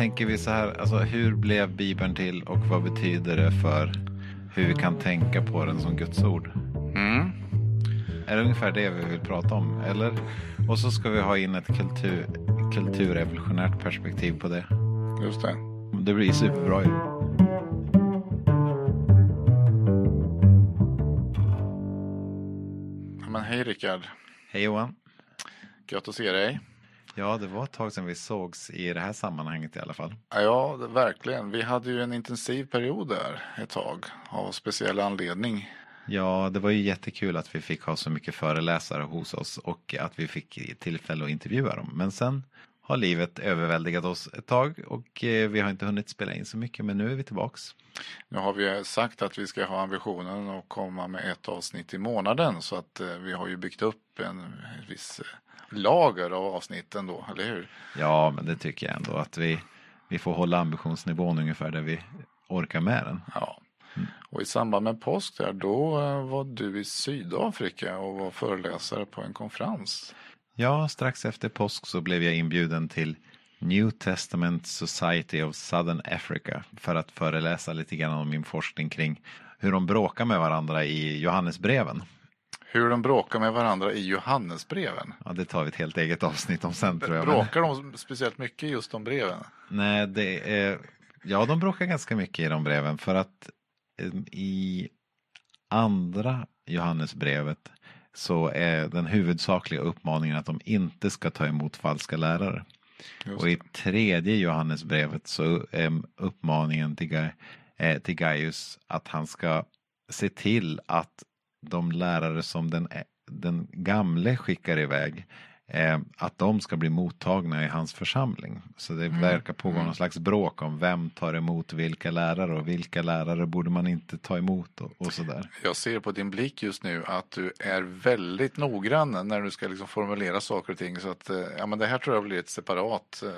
tänker vi så här, alltså hur blev Bibeln till och vad betyder det för hur vi kan tänka på den som Guds ord? Mm. Är det ungefär det vi vill prata om? Eller? Och så ska vi ha in ett kultur, kulturevolutionärt perspektiv på det. Just det. Det blir superbra ju. Men hej Rickard. Hej Johan. Gött att se dig. Ja, det var ett tag sedan vi sågs i det här sammanhanget i alla fall. Ja, verkligen. Vi hade ju en intensiv period där ett tag av speciell anledning. Ja, det var ju jättekul att vi fick ha så mycket föreläsare hos oss och att vi fick tillfälle att intervjua dem. Men sen har livet överväldigat oss ett tag och eh, vi har inte hunnit spela in så mycket men nu är vi tillbaks. Nu har vi sagt att vi ska ha ambitionen att komma med ett avsnitt i månaden så att eh, vi har ju byggt upp en viss eh, lager av avsnitt ändå, eller hur? Ja, men det tycker jag ändå att vi, vi får hålla ambitionsnivån ungefär där vi orkar med den. Ja. Och i samband med påsk där, då eh, var du i Sydafrika och var föreläsare på en konferens. Ja, strax efter påsk så blev jag inbjuden till New Testament Society of Southern Africa för att föreläsa lite grann om min forskning kring hur de bråkar med varandra i Johannesbreven. Hur de bråkar med varandra i Johannesbreven. Ja, det tar vi ett helt eget avsnitt om sen tror jag. Bråkar de speciellt mycket just de breven? Nej, det är, ja de bråkar ganska mycket i de breven för att eh, i andra Johannesbrevet så är den huvudsakliga uppmaningen att de inte ska ta emot falska lärare. Och i tredje Johannesbrevet så är uppmaningen till, eh, till Gaius att han ska se till att de lärare som den, den gamle skickar iväg eh, att de ska bli mottagna i hans församling. Så det verkar pågå någon slags bråk om vem tar emot vilka lärare och vilka lärare borde man inte ta emot och, och sådär. Jag ser på din blick just nu att du är väldigt noggrann när du ska liksom formulera saker och ting. Så att, eh, ja, men det här tror jag blir ett separat. eh,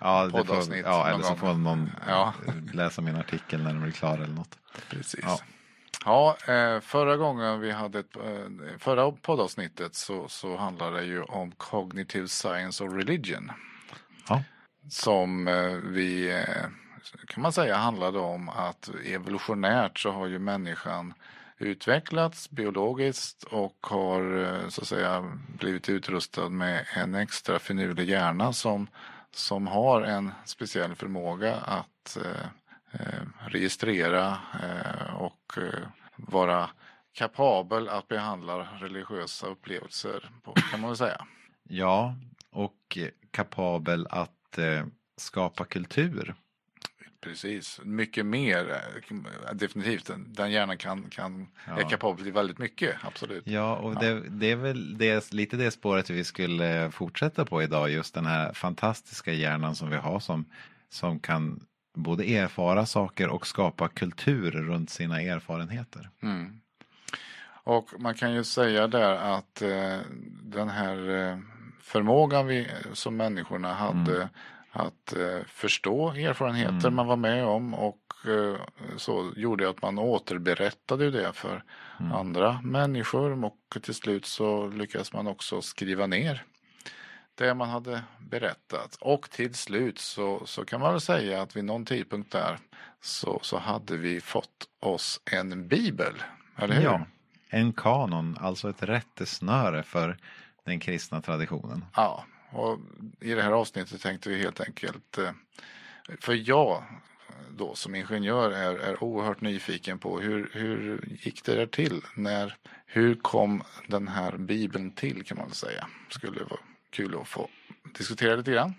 Ja, får, ja eller så får någon Ja. läsa min artikel när den blir klar eller något. Precis. Ja. Ja, eh, förra gången vi hade ett, eh, förra poddavsnittet så, så handlade det ju om cognitive science och religion. Ja. Som eh, vi kan man säga handlade om att evolutionärt så har ju människan utvecklats biologiskt och har så att säga blivit utrustad med en extra finurlig hjärna som, som har en speciell förmåga att registrera eh, och eh, vara kapabel att behandla religiösa upplevelser på, kan man väl säga. Ja, och eh, kapabel att eh, skapa kultur. Precis, mycket mer eh, definitivt. Den- hjärnan kan, kan, Ja. är kapabel till väldigt mycket, absolut. Ja, och Det, det är väl det, lite det spåret vi skulle fortsätta på idag. Just den här fantastiska hjärnan som vi har som, som kan både erfara saker och skapa kultur runt sina erfarenheter. Mm. Och man kan ju säga där att eh, den här eh, förmågan vi som människorna hade att eh, förstå erfarenheter man var med om och eh, så gjorde att man återberättade det för andra människor och till slut så lyckades man också skriva ner det man hade berättat. Och till slut så, så kan man väl säga att vid någon tidpunkt där så, så hade vi fått oss en bibel. Eller hur? Ja, en kanon, alltså ett rättesnöre för den kristna traditionen. Ja, och i det här avsnittet tänkte vi helt enkelt, eh, för jag då som ingenjör är, är oerhört nyfiken på hur, hur gick det där till? När, hur kom den här bibeln till kan man väl säga? Skulle vara kul att få diskutera lite grann.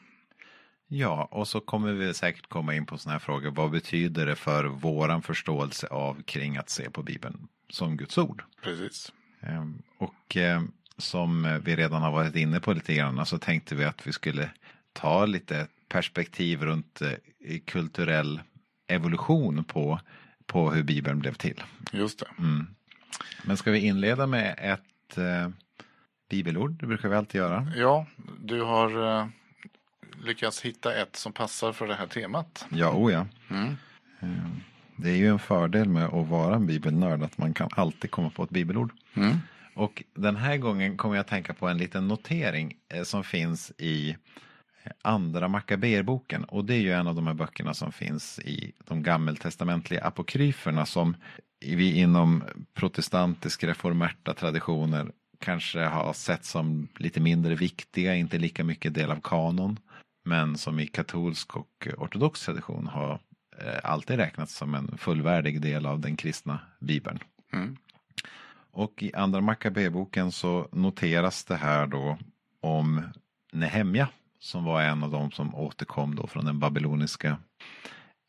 Ja, och så kommer vi säkert komma in på sådana här frågor. Vad betyder det för våran förståelse av kring att se på Bibeln som Guds ord? Precis. Ehm, Och ehm, som vi redan har varit inne på lite grann så tänkte vi att vi skulle ta lite perspektiv runt eh, kulturell evolution på, på hur Bibeln blev till. Just det. Men ska vi inleda med ett eh, bibelord? Det brukar vi alltid göra. Ja, du har eh, lyckats hitta ett som passar för det här temat. Ja, oh ja. Mm. Ehm, Det är ju en fördel med att vara en bibelnörd att man kan alltid komma på ett bibelord. Mm. Och den här gången kommer jag att tänka på en liten notering eh, som finns i Andra Makaberboken och det är ju en av de här böckerna som finns i de gammeltestamentliga apokryferna som vi inom protestantisk reformerta traditioner kanske har sett som lite mindre viktiga, inte lika mycket del av kanon. Men som i katolsk och ortodox tradition har eh, alltid räknats som en fullvärdig del av den kristna bibeln. Mm. Och i andra Makabeboken så noteras det här då om Nehemja som var en av dem som återkom då från den babyloniska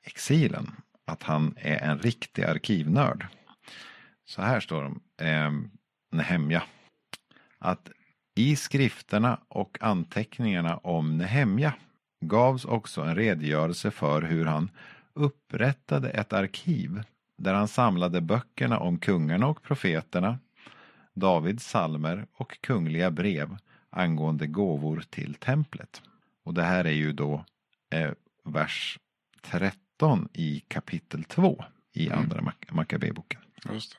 exilen. Att han är en riktig arkivnörd. Så här står det eh, Nehemja. Att i skrifterna och anteckningarna om Nehemja gavs också en redogörelse för hur han upprättade ett arkiv där han samlade böckerna om kungarna och profeterna, Davids salmer och kungliga brev angående gåvor till templet. Och det här är ju då eh, vers 13 i kapitel 2 i mm. andra mm. Makabeboken. Just det.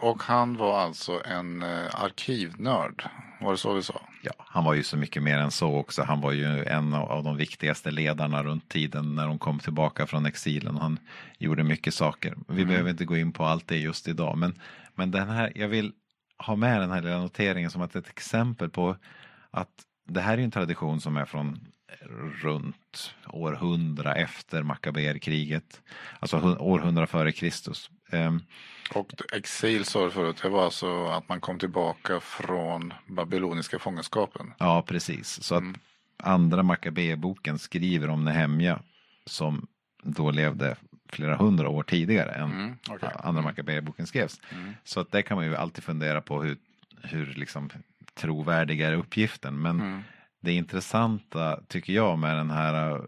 Och han var alltså en eh, arkivnörd, var det så vi sa? Ja, han var ju så mycket mer än så också. Han var ju en av de viktigaste ledarna runt tiden när de kom tillbaka från exilen. Han gjorde mycket saker. Vi mm. behöver inte gå in på allt det just idag, men, men den här, jag vill ha med den här lilla noteringen som ett exempel på att det här är en tradition som är från runt år 100 efter Makaberkriget. Alltså århundra före Kristus. Um, och exil sa du förut, det var alltså att man kom tillbaka från babyloniska fångenskapen? Ja, precis. Så mm. att andra Makabeboken skriver om Nehemja som då levde flera hundra år tidigare än mm, okay. andra Makabeboken skrevs. Mm. Så att det kan man ju alltid fundera på hur, hur liksom trovärdig är uppgiften. Men mm. Det intressanta tycker jag med den här äh,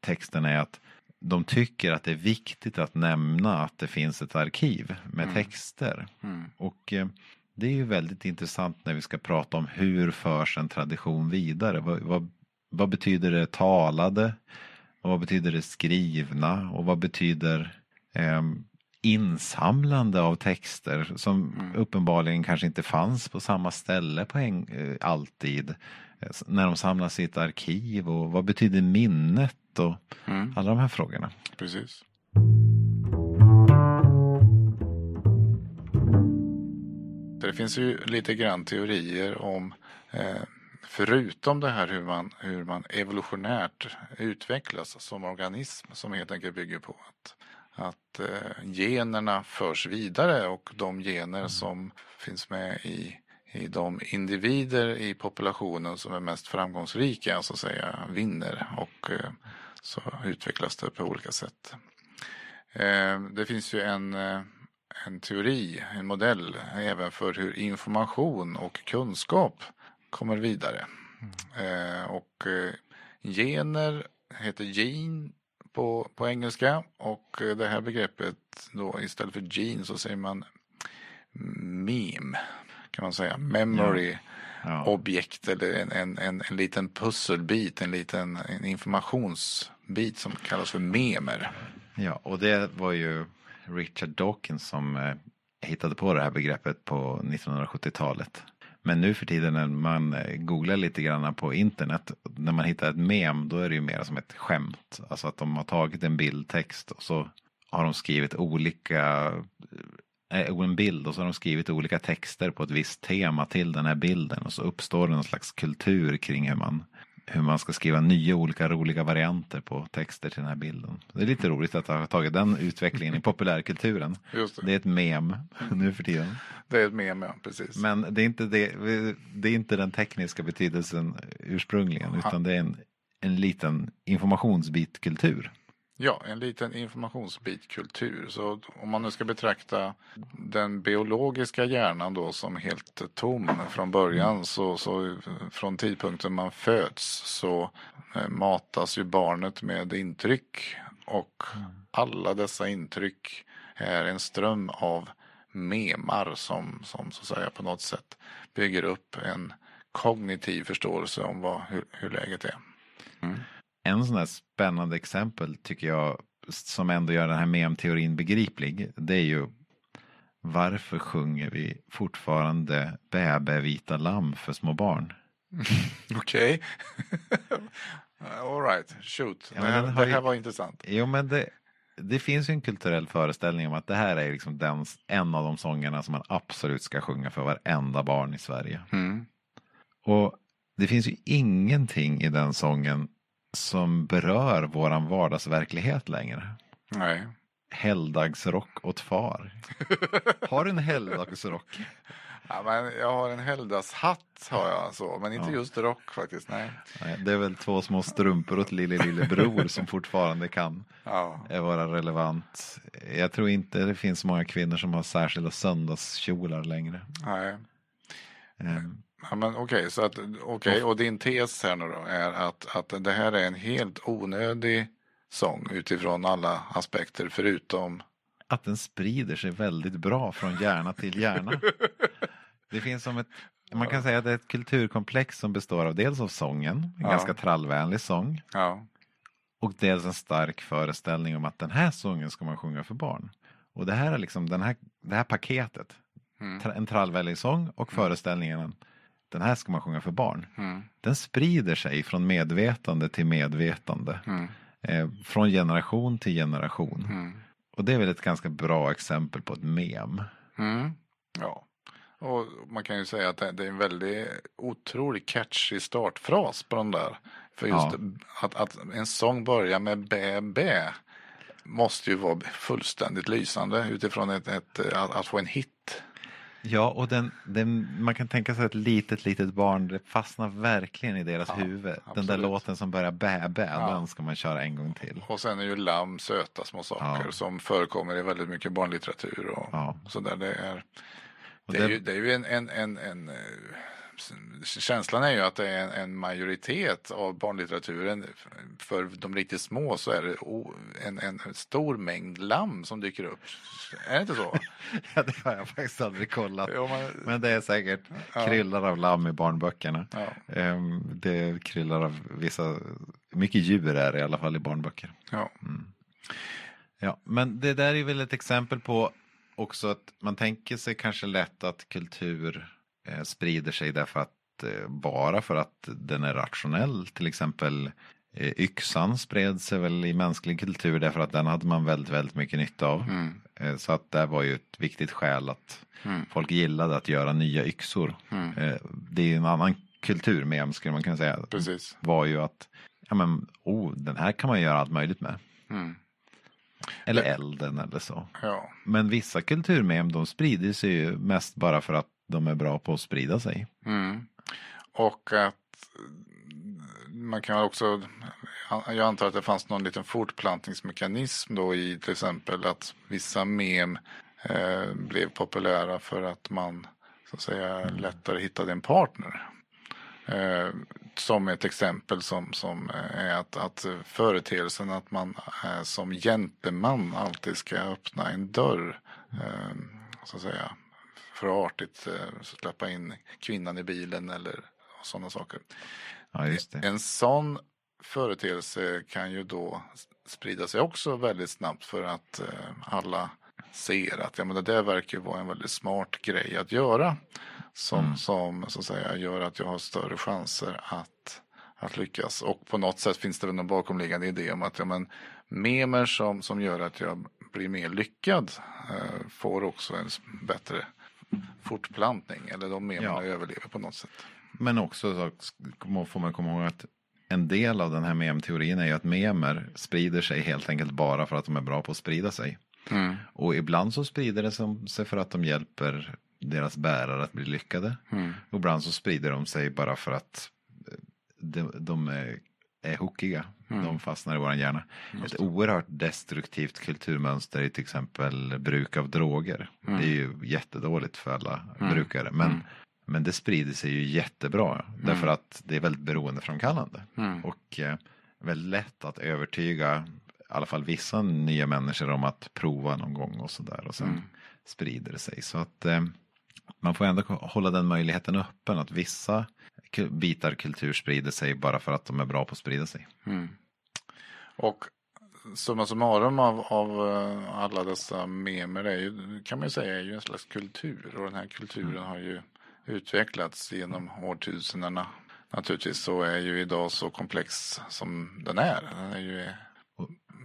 texten är att de tycker att det är viktigt att nämna att det finns ett arkiv med mm. texter. Mm. Och eh, det är ju väldigt intressant när vi ska prata om hur förs en tradition vidare. Vad, vad, vad betyder det talade? Och vad betyder det skrivna? Och vad betyder eh, insamlande av texter som mm. uppenbarligen kanske inte fanns på samma ställe på en, eh, alltid. När de samlas i ett arkiv och vad betyder minnet och mm. alla de här frågorna. Precis. Det finns ju lite grann teorier om eh, förutom det här hur man, hur man evolutionärt utvecklas som organism som helt enkelt bygger på att, att eh, generna förs vidare och de gener som finns med i i de individer i populationen som är mest framgångsrika så att säga vinner och eh, så utvecklas det på olika sätt. Eh, det finns ju en, eh, en teori, en modell även för hur information och kunskap kommer vidare. Och gener heter gene på, på engelska och det här begreppet då istället för gene så säger man meme kan man säga. Memory ja. objekt eller en, en, en, en liten pusselbit, en liten en informationsbit som kallas för memer. Ja, och det var ju Richard Dawkins som eh, hittade på det här begreppet på 1970-talet. Men nu för tiden när man eh, googlar lite grann på internet, när man hittar ett mem, då är det ju mer som ett skämt. Alltså att de har tagit en bildtext och så har de skrivit olika en bild och så har de skrivit olika texter på ett visst tema till den här bilden och så uppstår det någon slags kultur kring hur man, hur man ska skriva nya olika roliga varianter på texter till den här bilden. Det är lite roligt att ha tagit den utvecklingen i populärkulturen. Det. det. är ett mem nu för tiden. Det är ett mem, ja precis. Men det är inte, det, det är inte den tekniska betydelsen ursprungligen utan det är en, en liten informationsbitkultur. Ja, en liten informationsbitkultur. Så om man nu ska betrakta den biologiska hjärnan då som helt tom från början så, så från tidpunkten man föds så eh, matas ju barnet med intryck och alla dessa intryck är en ström av memar som, som så att säga på något sätt bygger upp en kognitiv förståelse om vad, hur, hur läget är. En sån här spännande exempel tycker jag som ändå gör den här mem-teorin begriplig. Det är ju varför sjunger vi fortfarande bäbe vita lamm för små barn? Okej. All right, shoot. Ja, det, här, det här ju- var intressant. Jo men det, det finns ju en kulturell föreställning om att det här är liksom den, en av de sångerna som man absolut ska sjunga för varenda barn i Sverige. Mm. Och det finns ju ingenting i den sången som berör våran vardagsverklighet längre. Nej. Helgdagsrock åt far. Har du en helgdagsrock? Ja, men jag har en helgdagshatt har jag så, men inte Ja. just rock faktiskt. Nej. Nej, Det är väl två små strumpor åt lille lille bror som fortfarande kan Ja. eh, vara relevant. Jag tror inte det finns många kvinnor som har särskilda söndagskjolar längre. Nej. Eh, Ja, men okej, så att okej, och din tes här nu då är att, att det här är en helt onödig sång utifrån alla aspekter förutom Att den sprider sig väldigt bra från hjärna till hjärna. Det finns som ett, man kan säga att det är ett kulturkomplex som består av dels av sången, en Ja. ganska trallvänlig sång, ja, och dels en stark föreställning om att den här sången ska man sjunga för barn. Och det här är liksom den här, det här paketet, mm, en trallvänlig sång och föreställningen den här ska man sjunga för barn. mm, Den sprider sig från medvetande till medvetande. mm, Eh, från generation till generation. mm, Och det är väl ett ganska bra exempel på ett mem. mm, ja. Och man kan ju säga att det det är en väldigt otroligt catchy startfras på den där. För just Ja. att, att en sång börjar med bä bä måste ju vara fullständigt lysande utifrån ett, ett, att, att få en hit. Ja, och den, den, man kan tänka sig att ett litet, litet barn, det fastnar verkligen i deras Ja, huvud. Den där absolut. låten som börjar bä, bä, Ja. den ska man köra en gång till. Och sen är ju lamm söta små saker Ja. som förekommer i väldigt mycket barnlitteratur och Ja. sådär. Det är, det är ju, det är ju en, en, en, en eh, Känslan är ju att det är en, majoritet av barnlitteraturen. För de riktigt små så är det en, en stor mängd lamm som dyker upp. Är det inte så? Ja, det har jag faktiskt aldrig kollat. Jo, men, Men det är säkert Ja. kryllar av lamm i barnböckerna. ja, Ehm, Det kryllar av vissa, mycket djur är det i alla fall i barnböcker. ja, Ja, men det där är väl ett exempel på också att man tänker sig kanske lätt att kultur sprider sig därför att eh, bara för att den är rationell. Till exempel eh, yxan spred sig väl i mänsklig kultur därför att den hade man väldigt, väldigt mycket nytta av. mm, Eh, så att det var ju ett viktigt skäl att Mm. folk gillade att göra nya yxor. mm, Eh, det är en annan kultur med skulle man kunna säga. precis. Var ju att ja men, oh, den här kan man göra allt möjligt med. Mm, Eller elden eller så. ja, Men vissa kulturmem de sprider sig ju mest bara för att de är bra på att sprida sig. mm. Och att man kan också, jag antar att det fanns någon liten fortplantningsmekanism då i till exempel att vissa mem eh, blev populära för att man så att säga lättare hittade en partner. Eh, som ett exempel som, som är att, att företeelsen att man eh, som gentleman alltid ska öppna en dörr. Eh, så att säga. För artigt eh, släppa in kvinnan i bilen eller sådana saker. Ja. En sån företeelse kan ju då sprida sig också väldigt snabbt för att eh, alla ser att ja, men det där verkar vara en väldigt smart grej att göra. Som, Mm. som så att säga gör att jag har större chanser att, att lyckas. Och på något sätt finns det väl en bakomliggande idé om att ja, men, memer som, som gör att jag blir mer lyckad eh, får också en bättre fortplantning. Eller de memerna Ja. överlever på något sätt. Men också så får man komma ihåg att en del av den här mem-teorin är ju att memer sprider sig helt enkelt bara för att de är bra på att sprida sig. Mm. Och ibland så sprider det sig för att de hjälper deras bärare att bli lyckade. Mm. Och ibland så sprider de sig bara för att eh, de, de är, är hookiga. Mm. De fastnar i våran hjärna. Just Ett oerhört destruktivt kulturmönster är till exempel bruk av droger. Mm. Det är ju jättedåligt för alla Mm. brukare. Men, Mm. men det sprider sig ju jättebra. Därför att det är väldigt beroendeframkallande. Mm. Och eh, väldigt lätt att övertyga i alla fall vissa nya människor om att prova någon gång och sådär. Och sen Mm. sprider det sig. Så att eh, man får ändå hålla den möjligheten öppen att vissa bitar kultur sprider sig bara för att de är bra på att sprida sig. Mm. Och summa summarum av, av eh, alla dessa memer är ju, kan man ju säga är ju en slags kultur. Och den här kulturen har ju utvecklats genom årtusendena naturligtvis så är ju idag så komplex som den är. Den är ju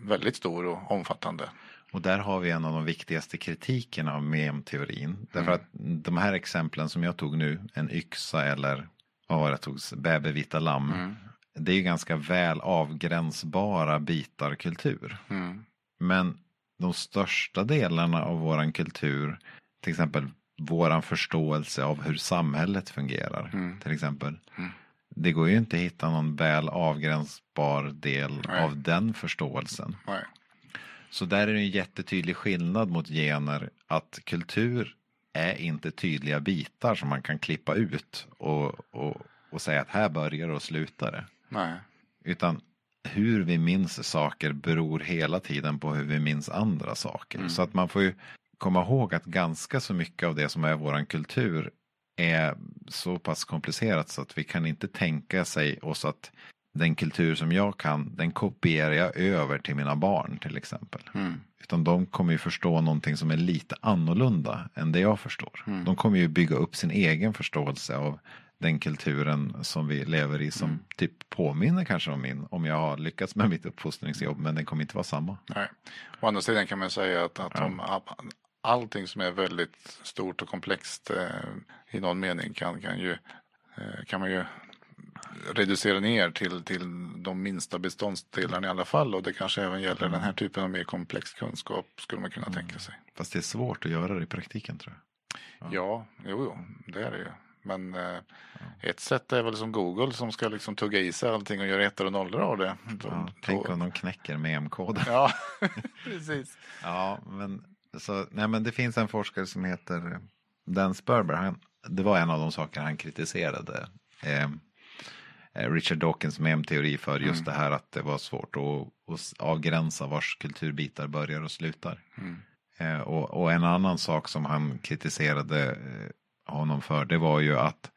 väldigt stor och omfattande. Och där har vi en av de viktigaste kritikerna av mem-teorin. Därför mm. att de här exemplen som jag tog nu, en yxa eller tog, bävervita lamm. Mm. Det är ju ganska väl avgränsbara bitar kultur. Mm. Men de största delarna av våran kultur, till exempel våran förståelse av hur samhället fungerar, mm. till exempel. Mm. Det går ju inte att hitta någon väl avgränsbar del Nej. av den förståelsen. Nej. Så där är det en jättetydlig skillnad mot gener att kultur är inte tydliga bitar som man kan klippa ut och, och, och säga att här börjar och slutar det. Nej. Utan hur vi minns saker beror hela tiden på hur vi minns andra saker. Mm. Så att man får ju komma ihåg att ganska så mycket av det som är våran kultur är så pass komplicerat så att vi kan inte tänka sig oss att den kultur som jag kan, den kopierar jag över till mina barn till exempel. Mm. Utan de kommer ju förstå någonting som är lite annorlunda än det jag förstår. Mm. De kommer ju bygga upp sin egen förståelse av den kulturen som vi lever i som mm. typ påminner kanske om min. Om jag har lyckats med mitt uppfostringsjobb men den kommer inte vara samma. Nej. Å andra sidan kan man säga att, att ja. om allting som är väldigt stort och komplext eh, i någon mening kan, kan, ju, eh, kan man ju reducera ner till, till de minsta beståndsdelarna i alla fall och det kanske även gäller mm. den här typen av mer komplex kunskap skulle man kunna mm. tänka sig. Fast det är svårt att göra det i praktiken tror jag. Ja, ja jo, jo, det är det ju. Men eh, ett sätt är väl som Google som ska liksom tugga i sig allting och göra ettor och nollor av det. Då, ja, tänk om de knäcker med M-koden. Ja, precis. ja, men, så, nej, men det finns en forskare som heter Dan Sperber. Han, det var en av de saker han kritiserade. Eh, Richard Dawkins mem-teori för just mm. det här att det var svårt att, att avgränsa vars kulturbitar börjar och slutar. Mm. Eh, och, och, en annan sak som han kritiserade eh, honom för det var ju att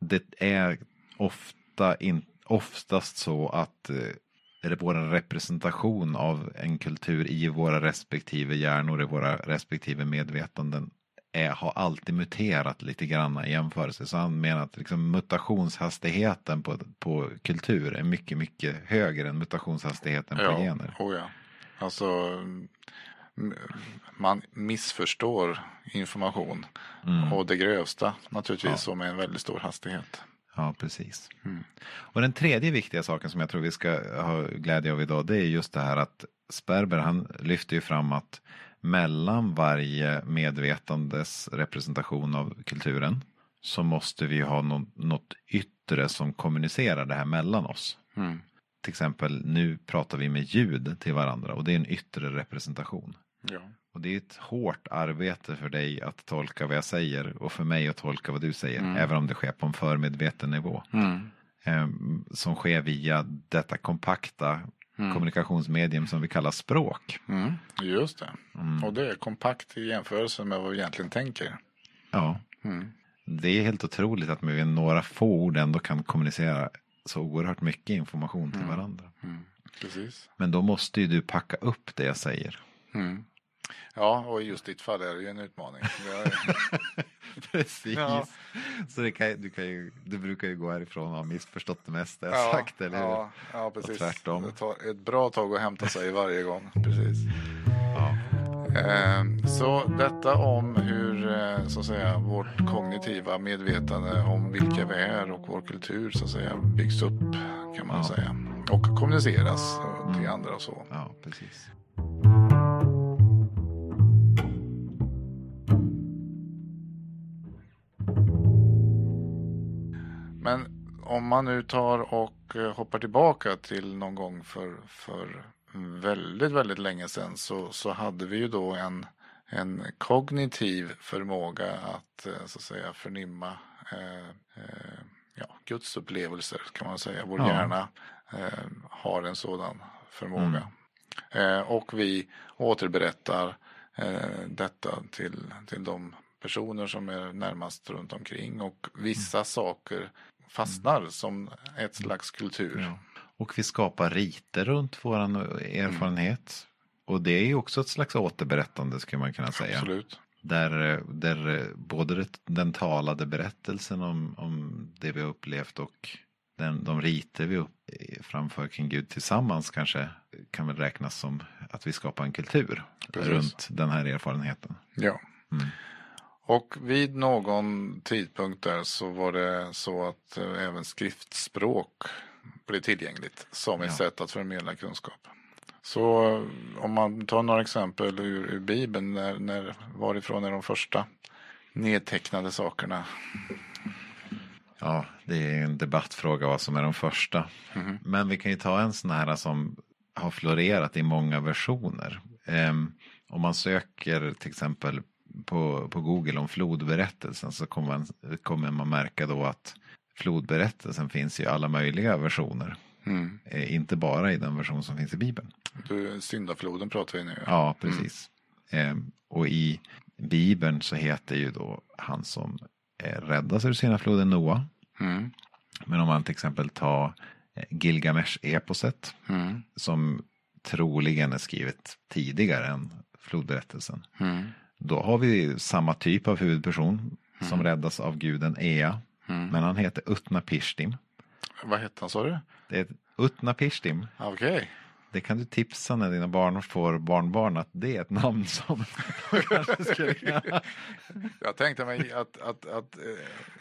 det är ofta in, oftast så att eh, vår representation av en kultur i våra respektive hjärnor, i våra respektive medvetanden är, har alltid muterat lite grann i jämförelse. Så han menar att liksom mutationshastigheten på, på kultur är mycket, mycket högre än mutationshastigheten ja, på gener. Oh ja. Alltså man missförstår information mm. och det grövsta naturligtvis ja. med en väldigt stor hastighet. Ja, precis. Mm. Och den tredje viktiga saken som jag tror vi ska ha glädje av idag det är just det här att Sperber han lyfter ju fram att mellan varje medvetandes representation av kulturen så måste vi ha något, yttre som kommunicerar det här mellan oss. Mm. Till exempel nu pratar vi med ljud till varandra och det är en yttre representation. Ja. Och det är ett hårt arbete för dig att tolka vad jag säger och för mig att tolka vad du säger, mm. även om det sker på en förmedveten nivå. Mm. Eh, som sker via detta kompakta mm. kommunikationsmedium som vi kallar språk. Mm, just det. Mm. Och det är kompakt i jämförelse med vad vi egentligen tänker. Ja. Mm. Det är helt otroligt att med några få ord ändå kan kommunicera så oerhört mycket information till mm. varandra. Precis. Men då måste ju du packa upp det jag säger. Ja, och i just ditt fall är det ju en utmaning. Precis. Ja. Så det kan, du, kan ju, du brukar ju gå härifrån och ha missförstått det mesta jag ja, sagt, eller hur? Ja, ja precis. Och tvärtom. Det tar ett bra tag att hämta sig varje gång. Precis. Ja. Ehm, så detta om hur eh, så att säga, vårt kognitiva medvetande om vilka vi är och vår kultur så att säga, byggs upp kan man ja. säga. Och kommuniceras till mm. andra och så. Ja, precis. Men om man nu tar och eh, hoppar tillbaka till någon gång för, för väldigt, väldigt länge sedan så, så hade vi ju då en, en kognitiv förmåga att eh, så att säga förnimma eh, eh, ja, gudsupplevelser kan man säga. Vår ja. hjärna eh, har en sådan förmåga. Mm. Eh, och vi återberättar detta till, till de personer som är närmast runt omkring och vissa mm. saker fastnar som ett slags kultur. Ja. Och vi skapar riter runt våran erfarenhet. Mm. Och det är ju också ett slags återberättande skulle man kunna säga. Absolut. Där, där både den talade berättelsen om, om det vi har upplevt och den, de riter vi upp, framför kring Gud tillsammans kanske kan väl räknas som att vi skapar en kultur Precis. runt den här erfarenheten. Ja. Mm. Och vid någon tidpunkt där så var det så att eh, även skriftspråk blev tillgängligt som ett ja. sätt att förmedla kunskap. Så eh, om man tar några exempel ur, ur Bibeln, när, när, varifrån är de första nedtecknade sakerna? Ja, det är en debattfråga vad som är de första. Mm. Men vi kan ju ta en sån här som har florerat i många versioner. Um, om man söker till exempel på, på Google om flodberättelsen så kommer man, kommer man märka då att flodberättelsen finns i alla möjliga versioner. Mm. Eh, inte bara i den version som finns i Bibeln. Du, syndafloden pratar vi nu. Ja, precis. Mm. Eh, och i Bibeln så heter ju då han som eh, räddas ur syndafloden Noa. Mm. Men om man till exempel tar eh, Gilgamesh-eposet mm. som troligen är skrivet tidigare än flodberättelsen. Mm. Då har vi samma typ av huvudperson som mm. räddas av guden Ea. Mm. Men han heter Utnapishtim. Vad heter han sa du? Det är Utnapishtim. Okej. Okay. Det kan du tipsa när dina barn får barnbarn att det är ett namn som kanske skulle... Jag tänkte mig att, att, att eh,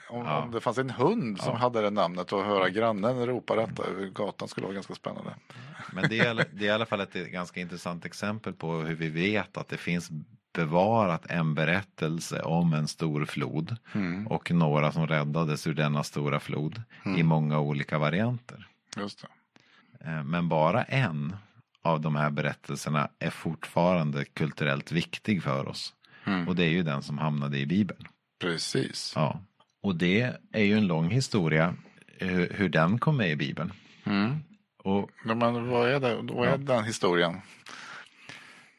om, ja. om, det fanns en hund som ja. hade det namnet och höra grannen ropa detta över gatan skulle vara ganska spännande. Men det är, det är i alla fall ett ganska intressant exempel på hur vi vet att det finns bevarat en berättelse om en stor flod mm. och några som räddades ur denna stora flod mm. i många olika varianter. Eh, men bara en av de här berättelserna är fortfarande kulturellt viktig för oss. Mm. Och det är ju den som hamnade i Bibeln. Precis. Ja. Och det är ju en lång historia hur, hur den kom med i Bibeln. Mm. Och, men vad är, det, vad är ja. den historien?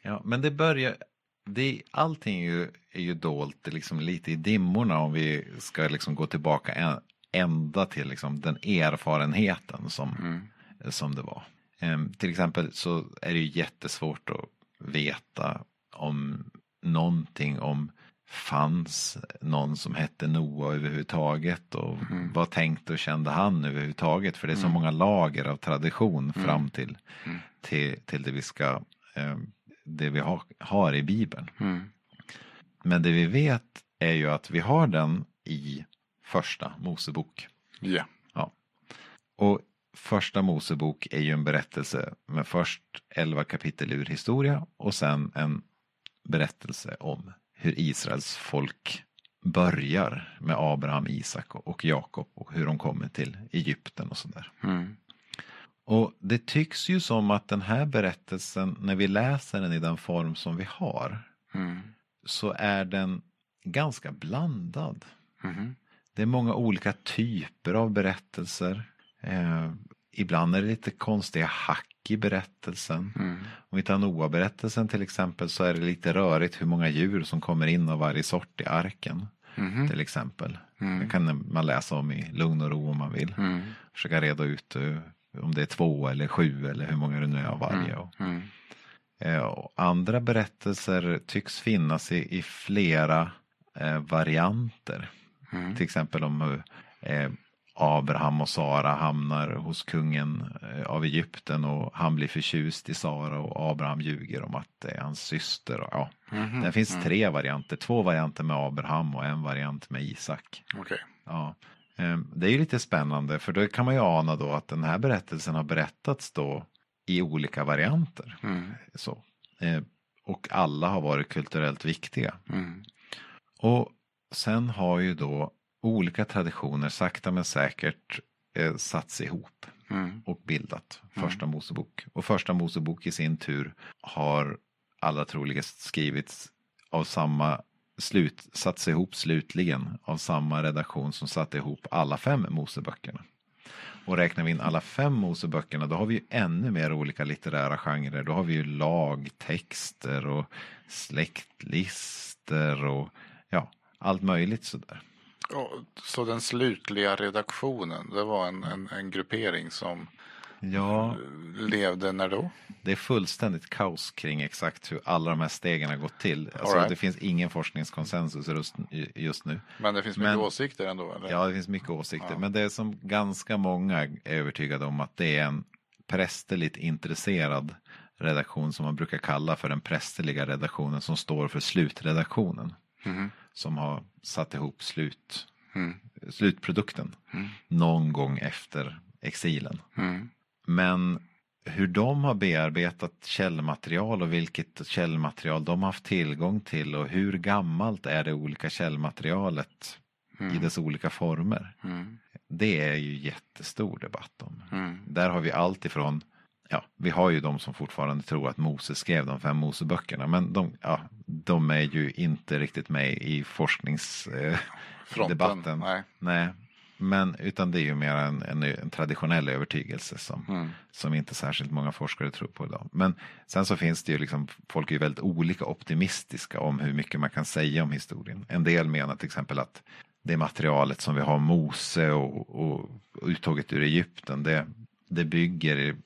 Ja, men det börjar, det, allting är ju, är ju dolt liksom lite i dimmorna om vi ska liksom gå tillbaka en, ända till liksom den erfarenheten som, mm. som det var. Ehm, till exempel så är det ju jättesvårt att veta om någonting om fanns någon som hette Noa överhuvudtaget och mm. vad tänkte och kände han överhuvudtaget för det är så mm. många lager av tradition mm. fram till, mm. till, till det vi ska eh, det vi har, har i Bibeln. Mm. Men det vi vet är ju att vi har den i första Mosebok. Yeah. Ja. Och första Mosebok är ju en berättelse med först elva kapitel ur historia och sen en berättelse om hur Israels folk börjar med Abraham, Isak och Jakob och hur de kommer till Egypten och sådär. Mm. Och det tycks ju som att den här berättelsen, när vi läser den i den form som vi har, mm. så är den ganska blandad. Mm. Det är många olika typer av berättelser. Eh, ibland är det lite konstiga hack i berättelsen. Mm. Om vi tar Noa-berättelsen till exempel så är det lite rörigt hur många djur som kommer in av varje sort i arken. Mm. Till exempel. Mm. Det kan man läsa om i lugn och ro om man vill. Mm. Försöka reda ut uh, om det är två eller sju eller hur många det nu är av varje. Mm. Mm. Eh, och andra berättelser tycks finnas i, i flera eh, varianter. Mm. Till exempel om hur eh, Abraham och Sara hamnar hos kungen eh, av Egypten och han blir förtjust i Sara och Abraham ljuger om att det är hans syster. Och, ja. Mm Det finns tre varianter, två varianter med Abraham och en variant med Isak. Okay. Ja. Ehm, det är ju lite spännande för då kan man ju ana då att den här berättelsen har berättats då i olika varianter. Mm. Så. Ehm, och alla har varit kulturellt viktiga. Mm. Och sen har ju då olika traditioner sakta men säkert eh, satts ihop mm. och bildat mm. Första Mosebok. Och Första Mosebok i sin tur har allra troligast skrivits av samma slut, satts ihop slutligen av samma redaktion som satte ihop alla fem Moseböckerna. Och räknar vi in alla fem Moseböckerna då har vi ju ännu mer olika litterära genrer. Då har vi ju lagtexter och släktlister och ja, allt möjligt sådär. Så den slutliga redaktionen, det var en, en, en gruppering som Ja, levde när då? det är fullständigt kaos kring exakt hur alla de här stegen har gått till. Alltså, All right. Det finns ingen forskningskonsensus just, nu. Men det finns mycket Men- åsikter ändå? Eller? Ja, det finns mycket åsikter. Ja. Men det är som ganska många är övertygade om att det är en prästerligt intresserad redaktion som man brukar kalla för den prästerliga redaktionen som står för slutredaktionen. Mhm. Som har satt ihop slut, Mm. slutprodukten Mm. någon gång efter exilen. Mm. Men hur de har bearbetat källmaterial och vilket källmaterial de har haft tillgång till och hur gammalt är det olika källmaterialet i Mm. dess olika former. Mm. Det är ju jättestor debatt om. Mm. Där har vi allt ifrån, ja, vi har ju de som fortfarande tror att Moses skrev de fem Moseböckerna, men de, ja, de är ju inte riktigt med i forskningsdebatten. Debatten. Nej. Nej, men utan det är ju mer en, en, en traditionell övertygelse som, Mm. som inte särskilt många forskare tror på idag. Men sen så finns det ju liksom, folk är ju väldigt olika optimistiska om hur mycket man kan säga om historien. En del menar till exempel att det materialet som vi har Mose och, och, och uttåget ur Egypten, det, det bygger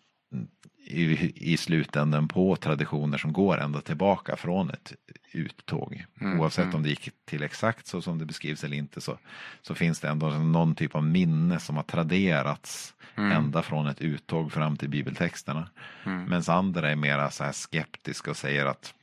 i, i, slutändan på traditioner som går ända tillbaka från ett uttåg. Mm, Oavsett mm. om det gick till exakt så som det beskrivs eller inte så, så finns det ändå någon typ av minne som har traderats Mm. ända från ett uttåg fram till bibeltexterna. Mm. Medan andra är mera så här skeptiska och säger att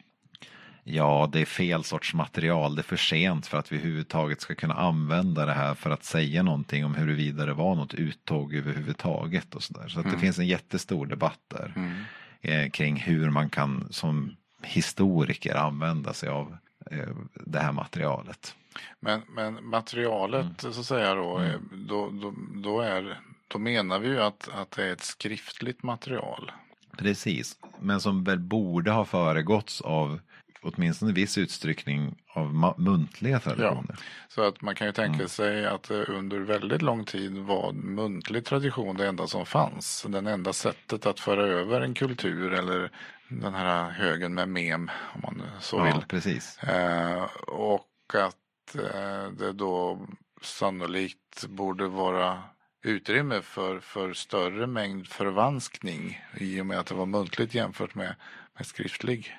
ja, det är fel sorts material, det är för sent för att vi överhuvudtaget ska kunna använda det här för att säga någonting om huruvida det var något uttåg överhuvudtaget och så där. Så att det Mm. finns en jättestor debatt där Mm. eh, kring hur man kan som historiker använda sig av eh, det här materialet. Men, men materialet så att säga då, Mm. eh, då, då, då, är, då menar vi ju att, att det är ett skriftligt material. Precis, men som väl borde ha föregåtts av åtminstone viss utsträckning av muntliga traditioner. Så att man kan ju tänka Mm. sig att det under väldigt lång tid var muntlig tradition det enda som fanns. Den enda sättet att föra över en kultur eller den här högen med mem om man så Ja, vill. precis. Eh, och att eh, det då sannolikt borde vara utrymme för, för större mängd förvanskning i och med att det var muntligt jämfört med, med skriftlig.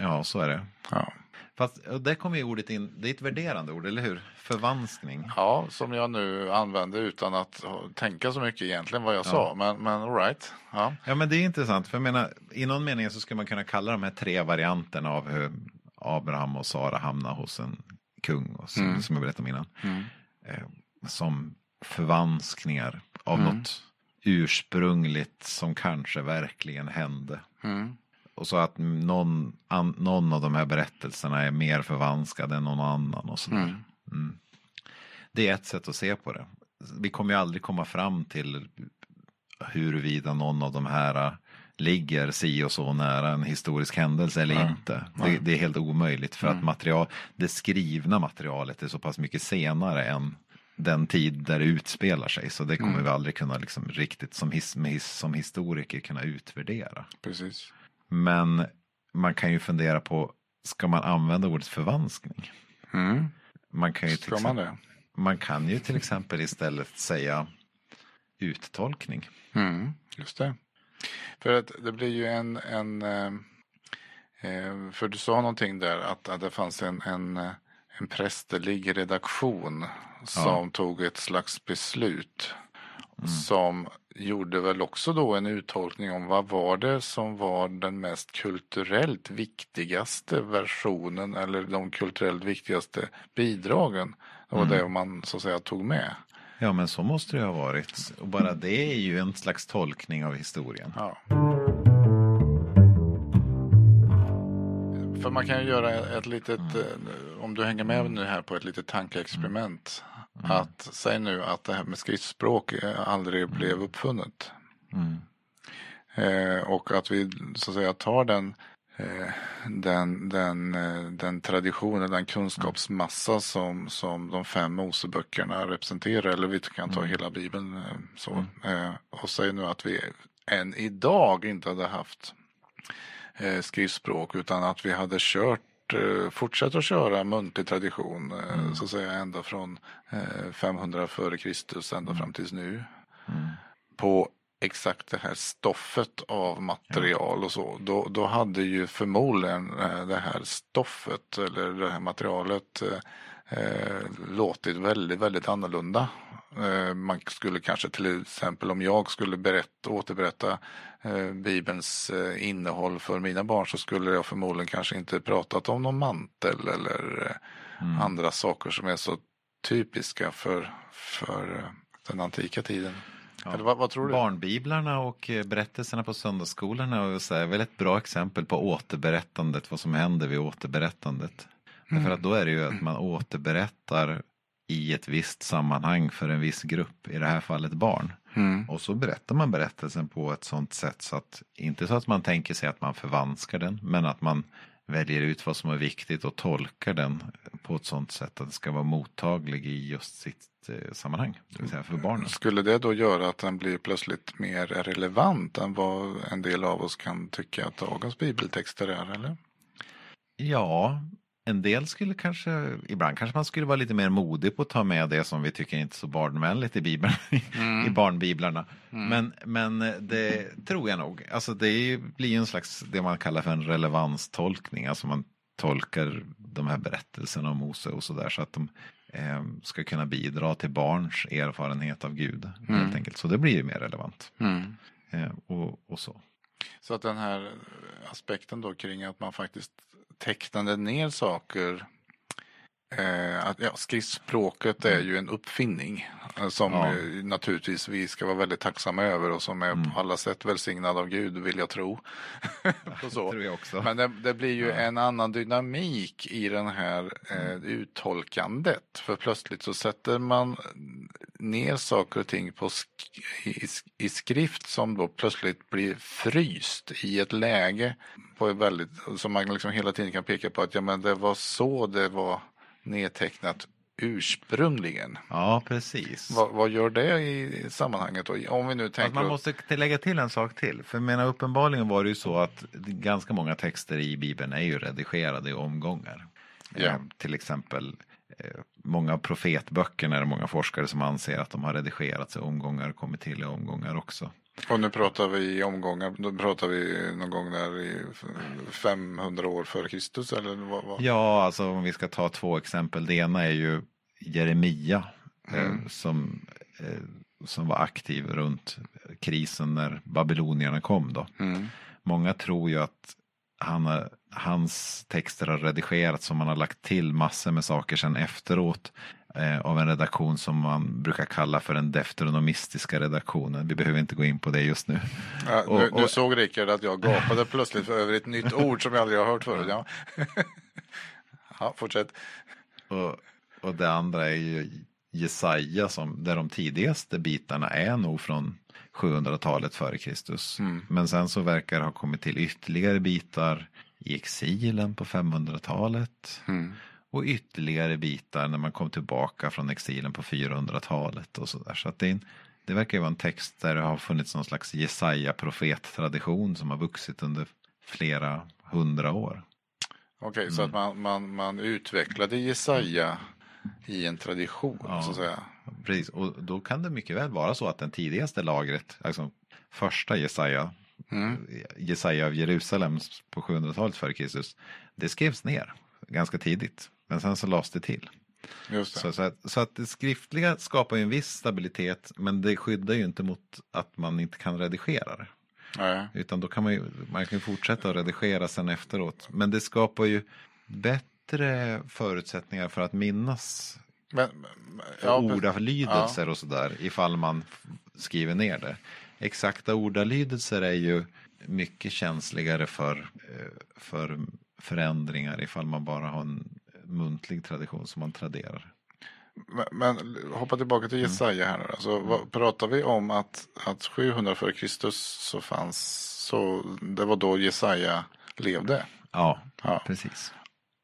Ja, så är det. Ja. Fast och där kommer ju ordet in, det är ett värderande ord, eller hur? Förvanskning. ja, som jag nu använder utan att tänka så mycket egentligen vad jag sa. Men, men all right. Ja. Ja, men det är intressant, för jag menar, i någon mening så skulle man kunna kalla de här tre varianterna av hur Abraham och Sara hamnar hos en kung, och som, Mm. som jag berättade om innan, Mm. eh, som förvanskningar av Mm. något ursprungligt som kanske verkligen hände. Mm. Och så att någon, an, någon av de här berättelserna är mer förvanskad än någon annan och sådär. Mm. Mm. Det är ett sätt att se på det. Vi kommer ju aldrig komma fram till huruvida någon av de här äh, ligger si och så nära en historisk händelse eller Nej. inte. Det, Nej. det är helt omöjligt för att Mm. material, det skrivna materialet är så pass mycket senare än den tid där det utspelar sig. Så det kommer Mm. vi aldrig kunna liksom riktigt som, his, his, som historiker kunna utvärdera. Precis. Men man kan ju fundera på, ska man använda ordet förvanskning? Mm. Man kan ju till man exempel, det? man kan ju till exempel istället säga uttolkning. Mm, just det. För att det blir ju en, en eh, eh, för du sa någonting där att, att det fanns en, en, en prästerlig redaktion som tog ett slags beslut. Som gjorde väl också då en uttolkning om vad var det som var den mest kulturellt viktigaste versionen eller de kulturellt viktigaste bidragen. Det var Mm. det man så att säga tog med. Ja men så måste det ha varit. Och bara det är ju en slags tolkning av historien. Ja. För man kan ju göra ett litet, eh, om du hänger med nu här på ett litet tankeexperiment. Att säg nu att det här med skriftspråk eh, aldrig blev uppfunnet. Mm. Eh, och att vi så att säga tar den, eh, den, den, eh, den traditionen, den kunskapsmassa som, som de fem Moseböckerna representerar. Eller vi kan ta hela Bibeln. Eh, så, eh, och säg nu att vi än idag inte hade haft skriftspråk utan att vi hade kört fortsatt att köra muntlig tradition eh, så att säga ända från eh, 500 före Kristus ända fram tills nu. Mm. På exakt det här stoffet av material och så. Då, då hade ju förmodligen eh, det här stoffet eller det här materialet eh, låtit väldigt, väldigt annorlunda. Eh, man skulle kanske till exempel om jag skulle berätta, återberätta eh, Bibelns eh, innehåll för mina barn så skulle jag förmodligen kanske inte pratat om någon mantel eller mm. andra saker som är så typiska för, för den antika tiden. Ja. Eller vad, vad, tror du? Barnbiblarna och berättelserna på söndagsskolorna är väl ett bra exempel på återberättandet, vad som händer vid återberättandet. Mm. Därför att då är det ju att man återberättar i ett visst sammanhang för en viss grupp, i det här fallet barn. Mm. Och så berättar man berättelsen på ett sånt sätt så att, inte så att man tänker sig att man förvanskar den, men att man väljer ut vad som är viktigt och tolkar den på ett sånt sätt att den ska vara mottaglig i just sitt eh, sammanhang, det vill säga för barnen. Skulle det då göra att den blir plötsligt mer relevant än vad en del av oss kan tycka att dagens bibeltexter är, eller? Ja, en del skulle kanske, ibland kanske man skulle vara lite mer modig på att ta med det som vi tycker inte är så barnvänligt i Bibeln, mm. i barnbiblarna. Mm. Men, men det tror jag nog. Alltså det blir en slags, det man kallar för en relevanstolkning. Alltså man tolkar de här berättelserna om Mose och sådär så att de eh, ska kunna bidra till barns erfarenhet av Gud. Mm. Helt enkelt. Så det blir ju mer relevant. Mm. Eh, och, och så. Så att den här aspekten då kring att man faktiskt tecknade ner saker. Eh, att, ja, skriftspråket är ju en uppfinning eh, som ja. eh, naturligtvis vi ska vara väldigt tacksamma över och som är mm. på alla sätt välsignad av Gud vill jag tro. tror jag också. Men det, det blir ju ja. en annan dynamik i den här eh, mm. uttolkandet. För plötsligt så sätter man ner saker och ting på sk i, i skrift som då plötsligt blir fryst i ett läge på ett väldigt, som man liksom hela tiden kan peka på att ja, men det var så det var nedtecknat ursprungligen. Ja, precis. Vad, vad, gör det i sammanhanget då? Om vi nu tänker... Att man måste lägga till en sak till. För menar, uppenbarligen var det ju så att ganska många texter i Bibeln är ju redigerade i omgångar. Ja. Eh, till exempel eh, många av profetböckerna är det många forskare som anser att de har redigerats i omgångar och kommit till i omgångar också. Och nu pratar vi i omgångar, då pratar vi någon gång där i 500 år före Kristus eller vad, vad? Ja, alltså om vi ska ta två exempel. Det ena är ju Jeremia eh, mm. eh, som, eh, som var aktiv runt krisen när babylonierna kom då. Mm. Många tror ju att han har, hans texter har redigerats som man har lagt till massor med saker sen efteråt av en redaktion som man brukar kalla för den deuteronomistiska redaktionen. Vi behöver inte gå in på det just nu. Ja, och, nu, och, nu, såg Rickard att jag gapade plötsligt över ett nytt ord som jag aldrig har hört förut. Ja, ja fortsätt. Och, och det andra är ju Jesaja som där de tidigaste bitarna är nog från 700-talet före Kristus. Mm. Men sen så verkar det ha kommit till ytterligare bitar i exilen på 500-talet. Mm. Och ytterligare bitar när man kom tillbaka från exilen på 400-talet och sådär. Så att det, en, det verkar ju vara en text där det har funnits någon slags Jesaja profettradition som har vuxit under flera hundra år. Okej, okay, mm. så att man, man, man utvecklade Jesaja i en tradition ja, så att säga. Precis, och då kan det mycket väl vara så att den tidigaste lagret, alltså första Jesaja, mm. Jesaja av Jerusalem på 700-talet före Kristus, det skrevs ner ganska tidigt. Men sen så lades det till. Just det. Så, så, att, så att det skriftliga skapar ju en viss stabilitet men det skyddar ju inte mot att man inte kan redigera det. Nej. Utan då kan man ju man kan fortsätta att redigera sen efteråt. Men det skapar ju bättre förutsättningar för att minnas men, ja, ordalydelser ja. och sådär ifall man skriver ner det. Exakta ordalydelser är ju mycket känsligare för, eh, för förändringar ifall man bara har en muntlig tradition som man traderar. Men, men hoppa tillbaka till mm. Jesaja här nu. Alltså, mm. vad, pratar vi om att, att 700 före Kristus så fanns, så det var då Jesaja levde? Ja, ja. precis.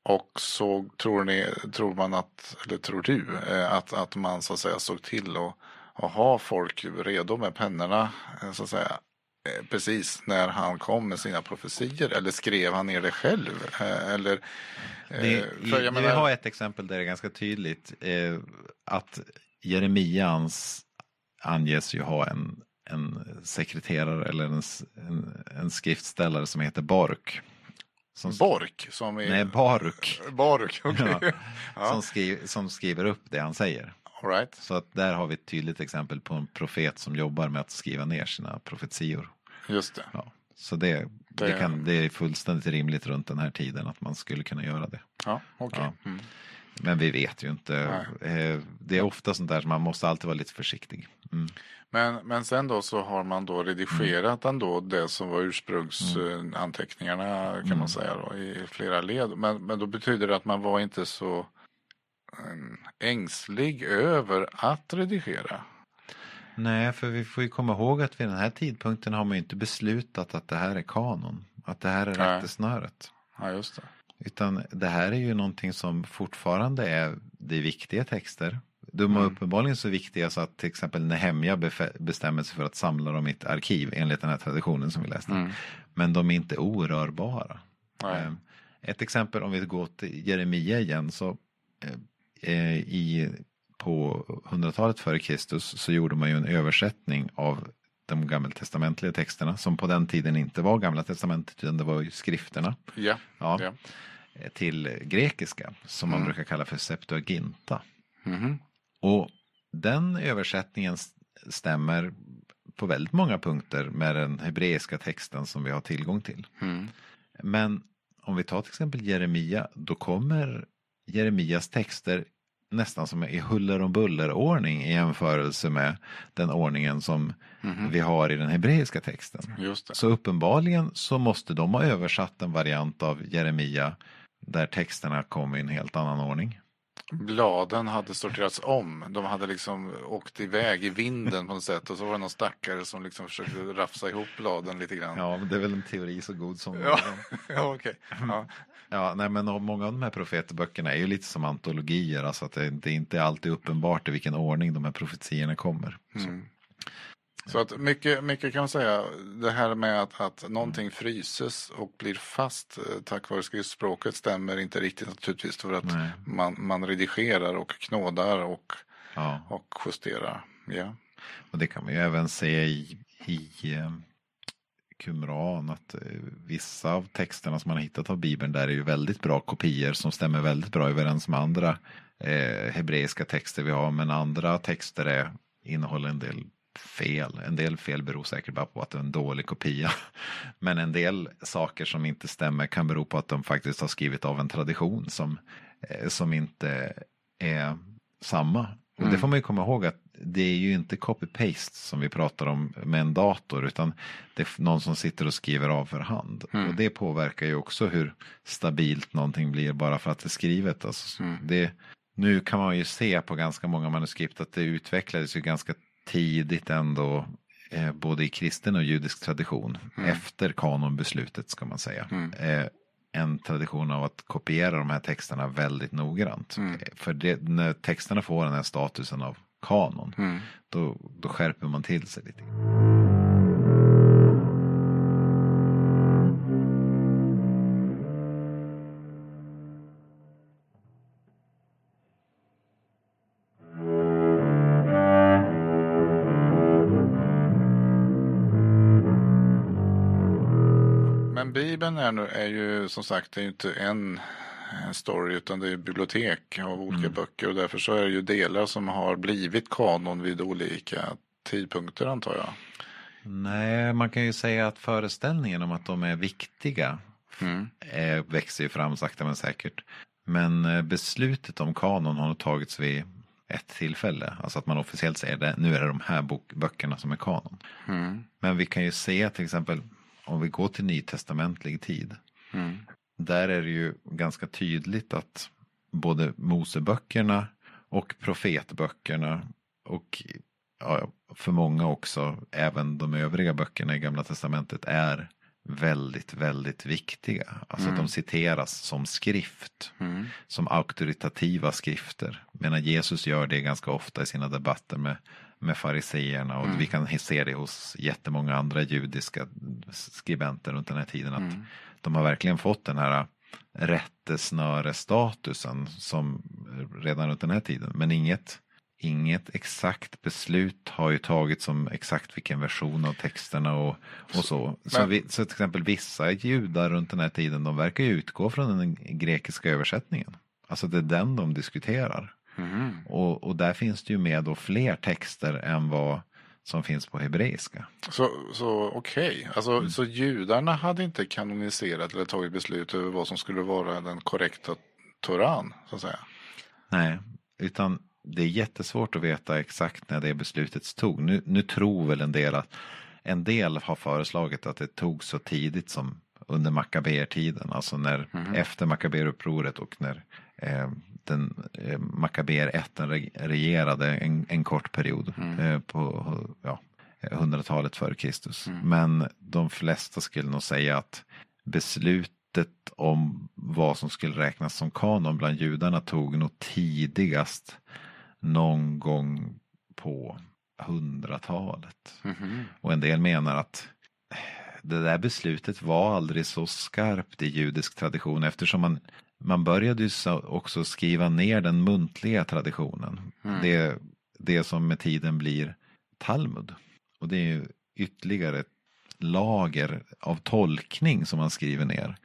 Och så tror, ni, tror man att, eller tror du, eh, att, att man så att säga såg till att, att ha folk redo med pennorna eh, så att säga precis när han kom med sina profetier eller skrev han ner det själv? Eh, eller, eh, det, för jag menar... Vi har ett exempel där det är ganska tydligt att Jeremians anges ju ha en en sekreterare eller en, en, en skriftställare som heter Bork. Som, Bork? Som är... Nej, Baruk. Baruk. Okay. Ja, som, skriver, som skriver upp det han säger. All right. Så att där har vi ett tydligt exempel på en profet som jobbar med att skriva ner sina profetior. Just det. Ja, så det, det, det, kan, det är fullständigt rimligt runt den här tiden att man skulle kunna göra det. Ja, okay. Ja. Mm. Men vi vet ju inte. Nej. Eh, det är ofta sånt där som man måste alltid vara lite försiktig. Mm. Men, men sen då så har man då redigerat mm. ändå det som var ursprungsanteckningarna kan mm. man säga då, i flera led. Men, men då betyder det att man var inte så ängslig över att redigera. Nej, för vi får ju komma ihåg att vid den här tidpunkten har man ju inte beslutat att det här är kanon. Att det här är rättesnöret. Ja, just det. Utan det här är ju någonting som fortfarande är det viktiga texter. De är mm. uppenbarligen så viktiga så att till exempel Nehemja bestämmer sig för att samla dem i ett arkiv enligt den här traditionen som vi läste. Mm. Men de är inte orörbara. Nej. Ehm, ett exempel om vi går till Jeremia igen så eh, eh, i, på 100-talet före Kristus så gjorde man ju en översättning av de gammaltestamentliga texterna som på den tiden inte var gamla testamentet utan det var ju skrifterna. Ja. ja, ja. Till grekiska som man mm. brukar kalla för Septuaginta. Mm. Och den översättningen stämmer på väldigt många punkter med den hebreiska texten som vi har tillgång till. Mm. Men om vi tar till exempel Jeremia, då kommer Jeremias texter nästan som i huller om buller ordning i jämförelse med den ordningen som mm. vi har i den hebreiska texten. Så uppenbarligen så måste de ha översatt en variant av Jeremia där texterna kom i en helt annan ordning. Bladen hade sorterats om. De hade liksom åkt iväg i vinden på något sätt och så var det någon stackare som liksom försökte rafsa ihop bladen lite grann. Ja, det är väl en teori så god som ja, ja, okay. ja. Ja, nej, men många av de här profetböckerna är ju lite som antologier, alltså att det, inte är alltid uppenbart i vilken ordning de här profetiorna kommer. Mm. Så att mycket, mycket kan man säga, det här med att, att någonting fryses och blir fast eh, tack vare skriftspråket stämmer inte riktigt naturligtvis för att man, man redigerar och knådar och, ja. och justerar. Ja. Och det kan man ju även se i, i eh, Qumran att eh, vissa av texterna som man har hittat av Bibeln där är ju väldigt bra kopior som stämmer väldigt bra överens med andra eh, hebreiska texter vi har men andra texter är, innehåller en del fel. En del fel beror säkert bara på att det är en dålig kopia. Men en del saker som inte stämmer kan bero på att de faktiskt har skrivit av en tradition som, eh, som inte är samma. Och mm. det får man ju komma ihåg att det är ju inte copy-paste som vi pratar om med en dator utan det är någon som sitter och skriver av för hand. Mm. Och det påverkar ju också hur stabilt någonting blir bara för att det är skrivet. Alltså, mm. det, nu kan man ju se på ganska många manuskript att det utvecklades ju ganska tidigt ändå eh, både i kristen och judisk tradition mm. efter kanonbeslutet ska man säga. Mm. Eh, en tradition av att kopiera de här texterna väldigt noggrant. Mm. Eh, för det, när texterna får den här statusen av kanon mm. då, då skärper man till sig lite. Bibeln är, nu, är ju som sagt det är inte en story utan det är bibliotek av olika mm. böcker och därför så är det ju delar som har blivit kanon vid olika tidpunkter antar jag. Nej, man kan ju säga att föreställningen om att de är viktiga mm. är, växer ju fram sakta men säkert. Men eh, beslutet om kanon har tagits vid ett tillfälle. Alltså att man officiellt säger det, nu är det de här bok, böckerna som är kanon. Mm. Men vi kan ju se till exempel om vi går till nytestamentlig tid. Mm. Där är det ju ganska tydligt att både Moseböckerna och profetböckerna och ja, för många också även de övriga böckerna i Gamla Testamentet är väldigt, väldigt viktiga. Alltså mm. de citeras som skrift, mm. som auktoritativa skrifter. Medan Jesus gör det ganska ofta i sina debatter med med fariseerna och mm. vi kan se det hos jättemånga andra judiska skribenter runt den här tiden att mm. De har verkligen fått den här rättesnörestatusen som redan runt den här tiden men inget inget exakt beslut har ju tagits om exakt vilken version av texterna och, och så. Så, Men- vi, så till exempel vissa judar runt den här tiden, de verkar utgå från den grekiska översättningen. Alltså det är den de diskuterar. Mhm. Och, och där finns det ju med då fler texter än vad som finns på hebreiska. Så, så okej, alltså, Mm. så judarna hade inte kanoniserat eller tagit beslut över vad som skulle vara den korrekta Toran, så att säga? Nej, utan det är jättesvårt att veta exakt när det beslutet tog. Nu, nu tror väl en del att en del har föreslagit att det tog så tidigt som under Makabeertiden, alltså när efter Makabeerupproret och när eh, den eh, Makabeerätten re- regerade en, en kort period eh, på ja, hundratalet före Kristus. Men de flesta skulle nog säga att beslutet om vad som skulle räknas som kanon bland judarna tog nog tidigast någon gång på hundratalet. Mhm. Och en del menar att det där beslutet var aldrig så skarpt i judisk tradition eftersom man, man började ju så- också skriva ner den muntliga traditionen. Det, det som med tiden blir Talmud. Och det är ju ytterligare ett lager av tolkning som man skriver ner.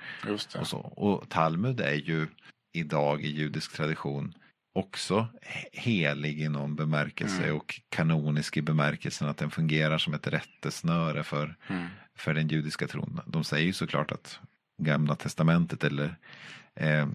Och, så. och Talmud är ju idag i judisk tradition också he- helig i någon bemärkelse och kanonisk i bemärkelsen att den fungerar som ett rättesnöre för, Mm. för den judiska tron. De säger ju såklart att gamla testamentet eller eh,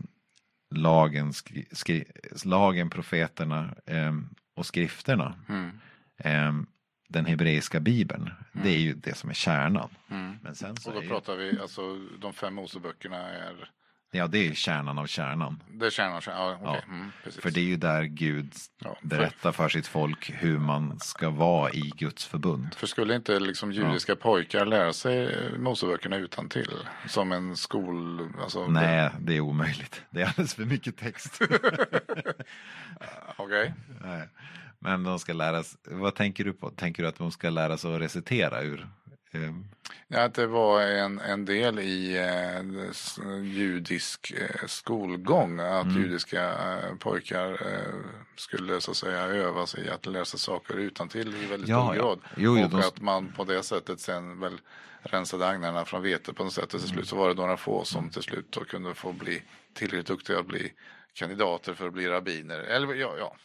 lagen, skri, skri, lagen, profeterna eh, och skrifterna, Mm. eh, den hebreiska bibeln, det är ju det som är kärnan. Mm. Men sen så Och då är pratar vi, alltså de fem Moseböckerna är, ja, det är kärnan av kärnan. det är kärnan, ja, okej, Ja, mm. För det är ju där Gud Ja, för- berättar för sitt folk hur man ska vara i Guds förbund. För skulle inte liksom judiska pojkar lära sig Moseböckerna utan till Som en skol... Alltså, Nej, det är omöjligt. Det är alldeles för mycket text. Okej. Nej. Men de ska lära sig, vad tänker du på? Tänker du att de ska lära sig att recitera ur? Ja, att det var en, en del i eh, judisk eh, skolgång. Att Mm. judiska eh, pojkar eh, skulle så att säga öva sig i att läsa saker utan till i väldigt Ja, ja. grad. Jo, jo, och de- att man på det sättet sen väl rensade agnarna från vete på något sätt. Och till slut så var det några få som till slut då kunde få bli tillräckligt duktiga att bli kandidater för att bli rabbiner. Eller ja, ja.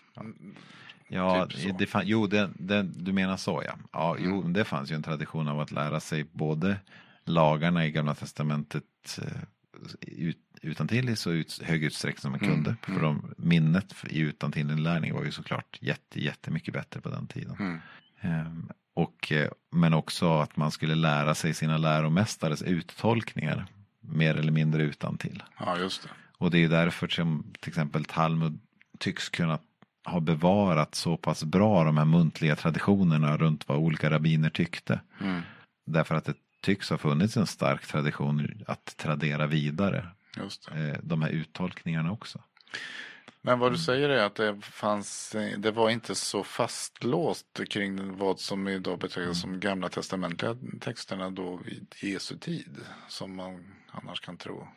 Ja, Typ det fann, jo, det, det, du menar så ja. ja jo, det fanns ju en tradition av att lära sig både lagarna i Gamla Testamentet eh, ut, utan till i så ut, hög utsträckning som man kunde. För de, minnet i utan inlärning var ju såklart jätte, jättemycket bättre på den tiden. Mm. Ehm, och, eh, men också att man skulle lära sig sina läromästares uttolkningar mer eller mindre utan till. ja, just det. Och det är därför som till exempel Talmud tycks kunna ha bevarat så pass bra de här muntliga traditionerna runt vad olika rabbiner tyckte. Mm. Därför att det tycks ha funnits en stark tradition att tradera vidare eh, de här uttolkningarna också. Men Mm. vad du säger är att det fanns, det var inte så fastlåst kring vad som idag betraktas Mm. som gamla testamentliga texterna då vid Jesu tid. Som man annars kan tro.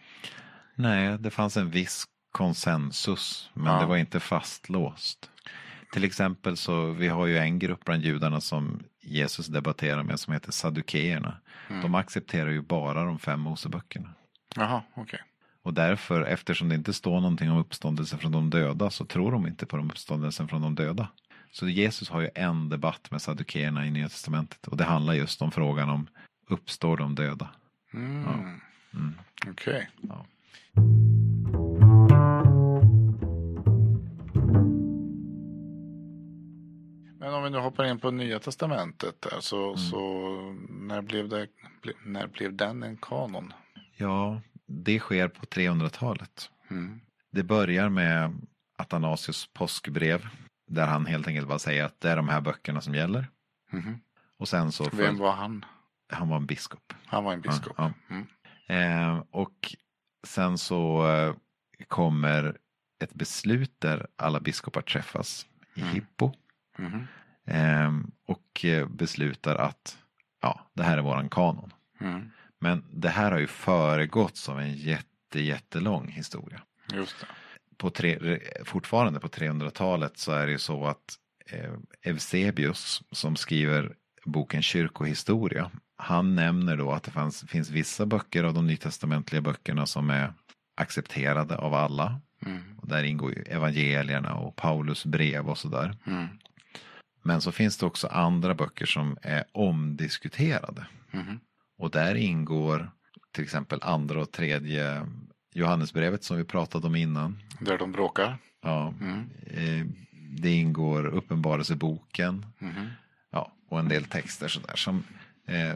Nej, det fanns en viss konsensus, men Ja. det var inte fastlåst. Till exempel så, vi har ju en grupp bland judarna som Jesus debatterar med som heter Saddukeerna. Mm. De accepterar ju bara de fem Moseböckerna. Jaha, okej. Och därför, eftersom det inte står någonting om uppståndelse från de döda, så tror de inte på de uppståndelsen från de döda. Så Jesus har ju en debatt med Saddukeerna i Nya Testamentet. Och det handlar just om frågan om uppstår de döda? Mm. Mm. Okej. Ja. Men om vi nu hoppar in på Nya Testamentet där så, Mm. så när, blev det, när blev den en kanon? ja, det sker på 300-talet. Mm. Det börjar med Athanasius påskbrev. Där han helt enkelt bara säger att det är de här böckerna som gäller. Mhm. Och sen så, Vem föl- var han? han var en biskop. Han var en biskop. Ja, Mm. Eh, och sen så eh, kommer ett beslut där alla biskopar träffas i Mm. Hippo. Eh, och eh, beslutar att ja, det här är våran kanon. Mm. Men det här har ju föregåtts av en jätte, jättelång historia. Just det. På tre, fortfarande på 300-talet så är det ju så att eh, Eusebius som skriver boken Kyrkohistoria. Han nämner då att det fanns, finns vissa böcker av de nytestamentliga böckerna som är accepterade av alla. Mm. Och där ingår ju evangelierna och Paulus brev och sådär. Mm. Men så finns det också andra böcker som är omdiskuterade. Mhm. Och där ingår till exempel andra och tredje Johannesbrevet som vi pratade om innan. Där de bråkar. Ja, Mm. eh, det ingår Uppenbarelseboken Mhm. ja, och en del texter sådär som eh,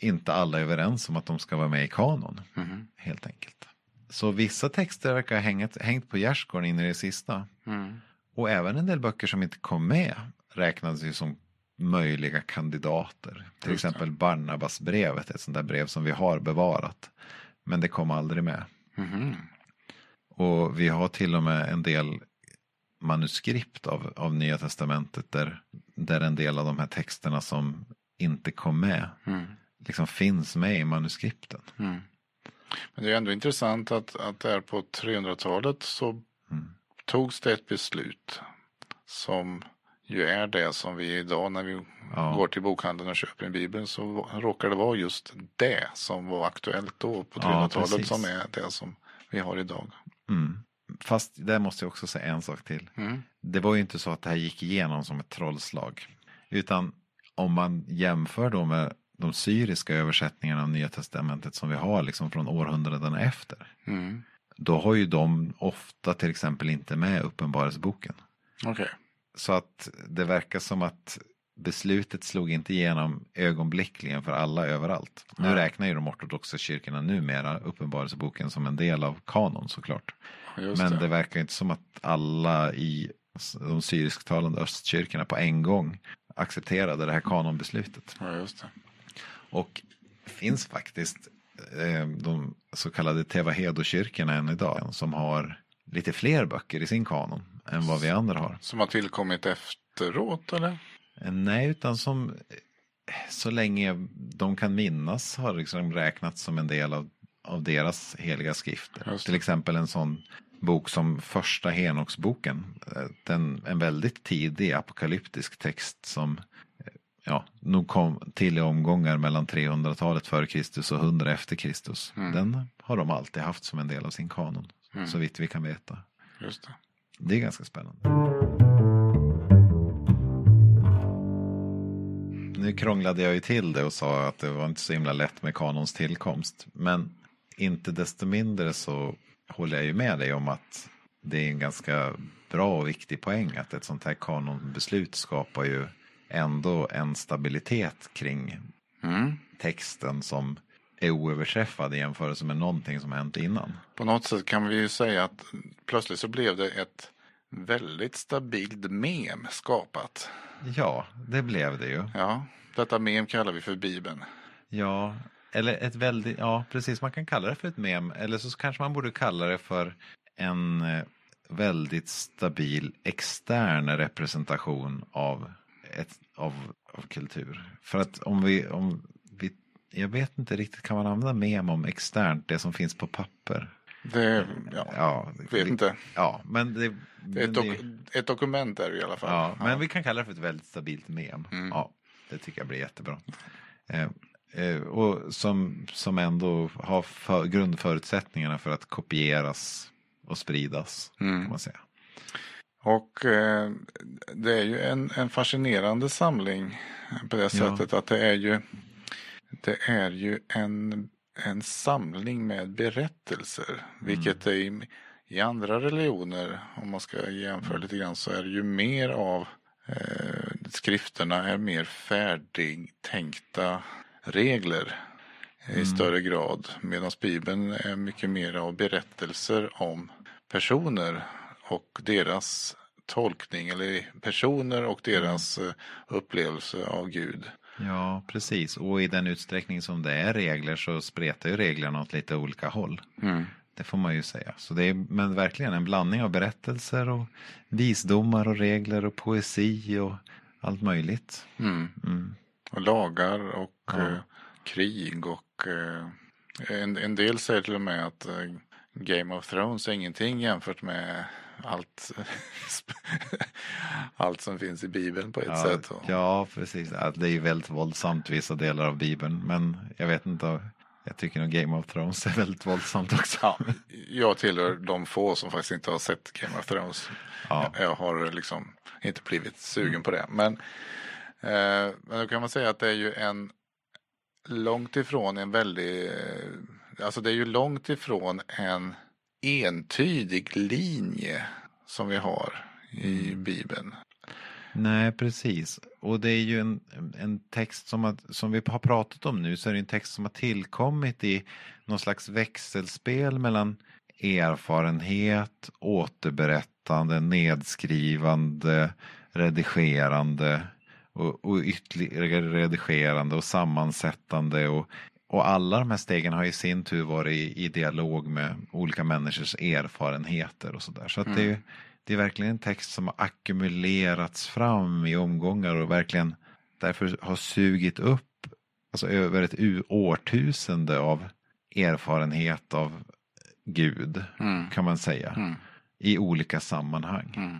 inte alla är överens om att de ska vara med i kanon. Mhm. Helt enkelt. Så vissa texter verkar ha hängt, hängt på gärdsgården in i det sista. Mm. Och även en del böcker som inte kom med räknades ju som möjliga kandidater. Till Just exempel Barnabasbrevet, ett sånt där brev som vi har bevarat. Men det kom aldrig med. Mhm. Och vi har till och med en del manuskript av, av Nya Testamentet där, där en del av de här texterna som inte kom med Mm. liksom finns med i manuskripten. Mm. Men det är ändå intressant att, att där på 300-talet så Mm. togs det ett beslut som ju är det som vi idag när vi Ja. går till bokhandeln och köper en bibel så råkar det vara just det som var aktuellt då på Ja, 300-talet precis. som är det som vi har idag. Mm. Fast där måste jag också säga en sak till. Mm. Det var ju inte så att det här gick igenom som ett trollslag. Utan om man jämför då med de syriska översättningarna av Nya Testamentet som vi har liksom från århundraden efter. Mm. Då har ju de ofta till exempel inte med Uppenbarelseboken. Okej. Så att det verkar som att beslutet slog inte igenom ögonblickligen för alla överallt. Nu räknar ju de ortodoxa kyrkorna numera Uppenbarelseboken som en del av kanon såklart. Just Men det. det verkar inte som att alla i de syrisktalande östkyrkorna på en gång accepterade det här kanonbeslutet. Ja, just det. Och det finns faktiskt eh, de så kallade Tevahedo-kyrkorna än idag som har lite fler böcker i sin kanon än vad vi andra har. Som har tillkommit efteråt eller? Eh, Nej, utan som eh, så länge de kan minnas har liksom räknats som en del av, av deras heliga skrifter. Till exempel en sån bok som första Henoksboken. Eh, Den, en väldigt tidig apokalyptisk text som ja, nog kom till i omgångar mellan 300-talet före Kristus och 100 efter Kristus. Mm. Den har de alltid haft som en del av sin kanon. Mm. Så vitt vi kan veta. Just det. Det är ganska spännande. Nu krånglade jag ju till det och sa att det var inte så himla lätt med kanons tillkomst. Men inte desto mindre så håller jag ju med dig om att det är en ganska bra och viktig poäng att ett sånt här kanonbeslut skapar ju ändå en stabilitet kring Mm. texten som är oöverträffad i jämförelse med någonting som hänt innan. På något sätt kan vi ju säga att plötsligt så blev det ett väldigt stabilt mem skapat. Ja, det blev det ju. Ja, detta mem kallar vi för Bibeln. Ja, eller ett väldigt, ja precis, man kan kalla det för ett mem. Eller så kanske man borde kalla det för en eh, väldigt stabil extern representation av, ett, av, av kultur. För att om vi, om jag vet inte riktigt, kan man använda mem om externt, det som finns på papper? Det, ja, Ja, vet inte. Ja, men det, Det är ett, men dok- ett dokument är det i alla fall. Ja, men vi kan kalla det för ett väldigt stabilt mem. Mm. Ja, det tycker jag blir jättebra. Eh, eh, och som, som ändå har för, grundförutsättningarna för att kopieras och spridas. Kan Mm. man säga. Och eh, det är ju en, en fascinerande samling på det Ja. sättet att det är ju det är ju en, en samling med berättelser. Vilket är i, i andra religioner, om man ska jämföra lite grann, så är det ju mer av eh, skrifterna är mer färdigtänkta regler i större grad. Medan Bibeln är mycket mer av berättelser om personer och deras tolkning eller personer och deras eh, upplevelse av Gud. Ja, precis. Och i den utsträckning som det är regler så spretar ju reglerna åt lite olika håll. Mm. Det får man ju säga. Så det är men verkligen en blandning av berättelser och visdomar och regler och poesi och allt möjligt. Mm. Mm. Och lagar och Ja. eh, krig och eh, en, en del säger till och med att eh, Game of Thrones är ingenting jämfört med allt, allt som finns i Bibeln på ett ja, sätt. Ja, precis. Det är ju väldigt våldsamt vissa delar av Bibeln. Men jag vet inte. Jag tycker nog Game of Thrones är väldigt våldsamt också. Ja, jag tillhör de få som faktiskt inte har sett Game of Thrones. Ja. Jag, jag har liksom inte blivit sugen på det. Men, eh, men då kan man säga att det är ju en långt ifrån en väldigt, alltså det är ju långt ifrån en entydig linje som vi har i mm. Bibeln. Nej, precis. Och det är ju en, en text som, att, som vi har pratat om nu så är det en text som har tillkommit i någon slags växelspel mellan erfarenhet, återberättande, nedskrivande, redigerande och, och ytterligare redigerande och sammansättande och, och alla de här stegen har i sin tur varit i, i dialog med olika människors erfarenheter och sådär. Så att mm. det, är, det är verkligen en text som har ackumulerats fram i omgångar och verkligen därför har sugit upp alltså över ett årtusende av erfarenhet av Gud mm. kan man säga. Mm. I olika sammanhang. Mm.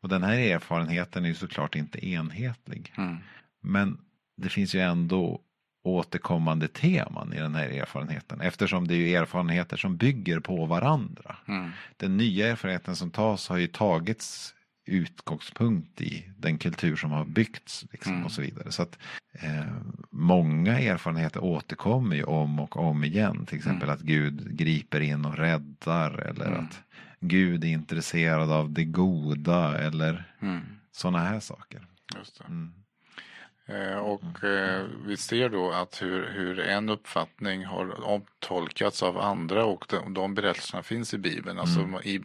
Och den här erfarenheten är ju såklart inte enhetlig. Mm. Men det finns ju ändå återkommande teman i den här erfarenheten eftersom det är ju erfarenheter som bygger på varandra. Mm. Den nya erfarenheten som tas har ju tagits utgångspunkt i den kultur som har byggts liksom, mm. och så vidare. Så att eh, Många erfarenheter återkommer ju om och om igen. Till exempel mm. att Gud griper in och räddar eller mm. att Gud är intresserad av det goda eller mm. sådana här saker. Just mm. Eh, och eh, vi ser då att hur, hur en uppfattning har omtolkats av andra och de, de berättelserna finns i Bibeln. Alltså mm. i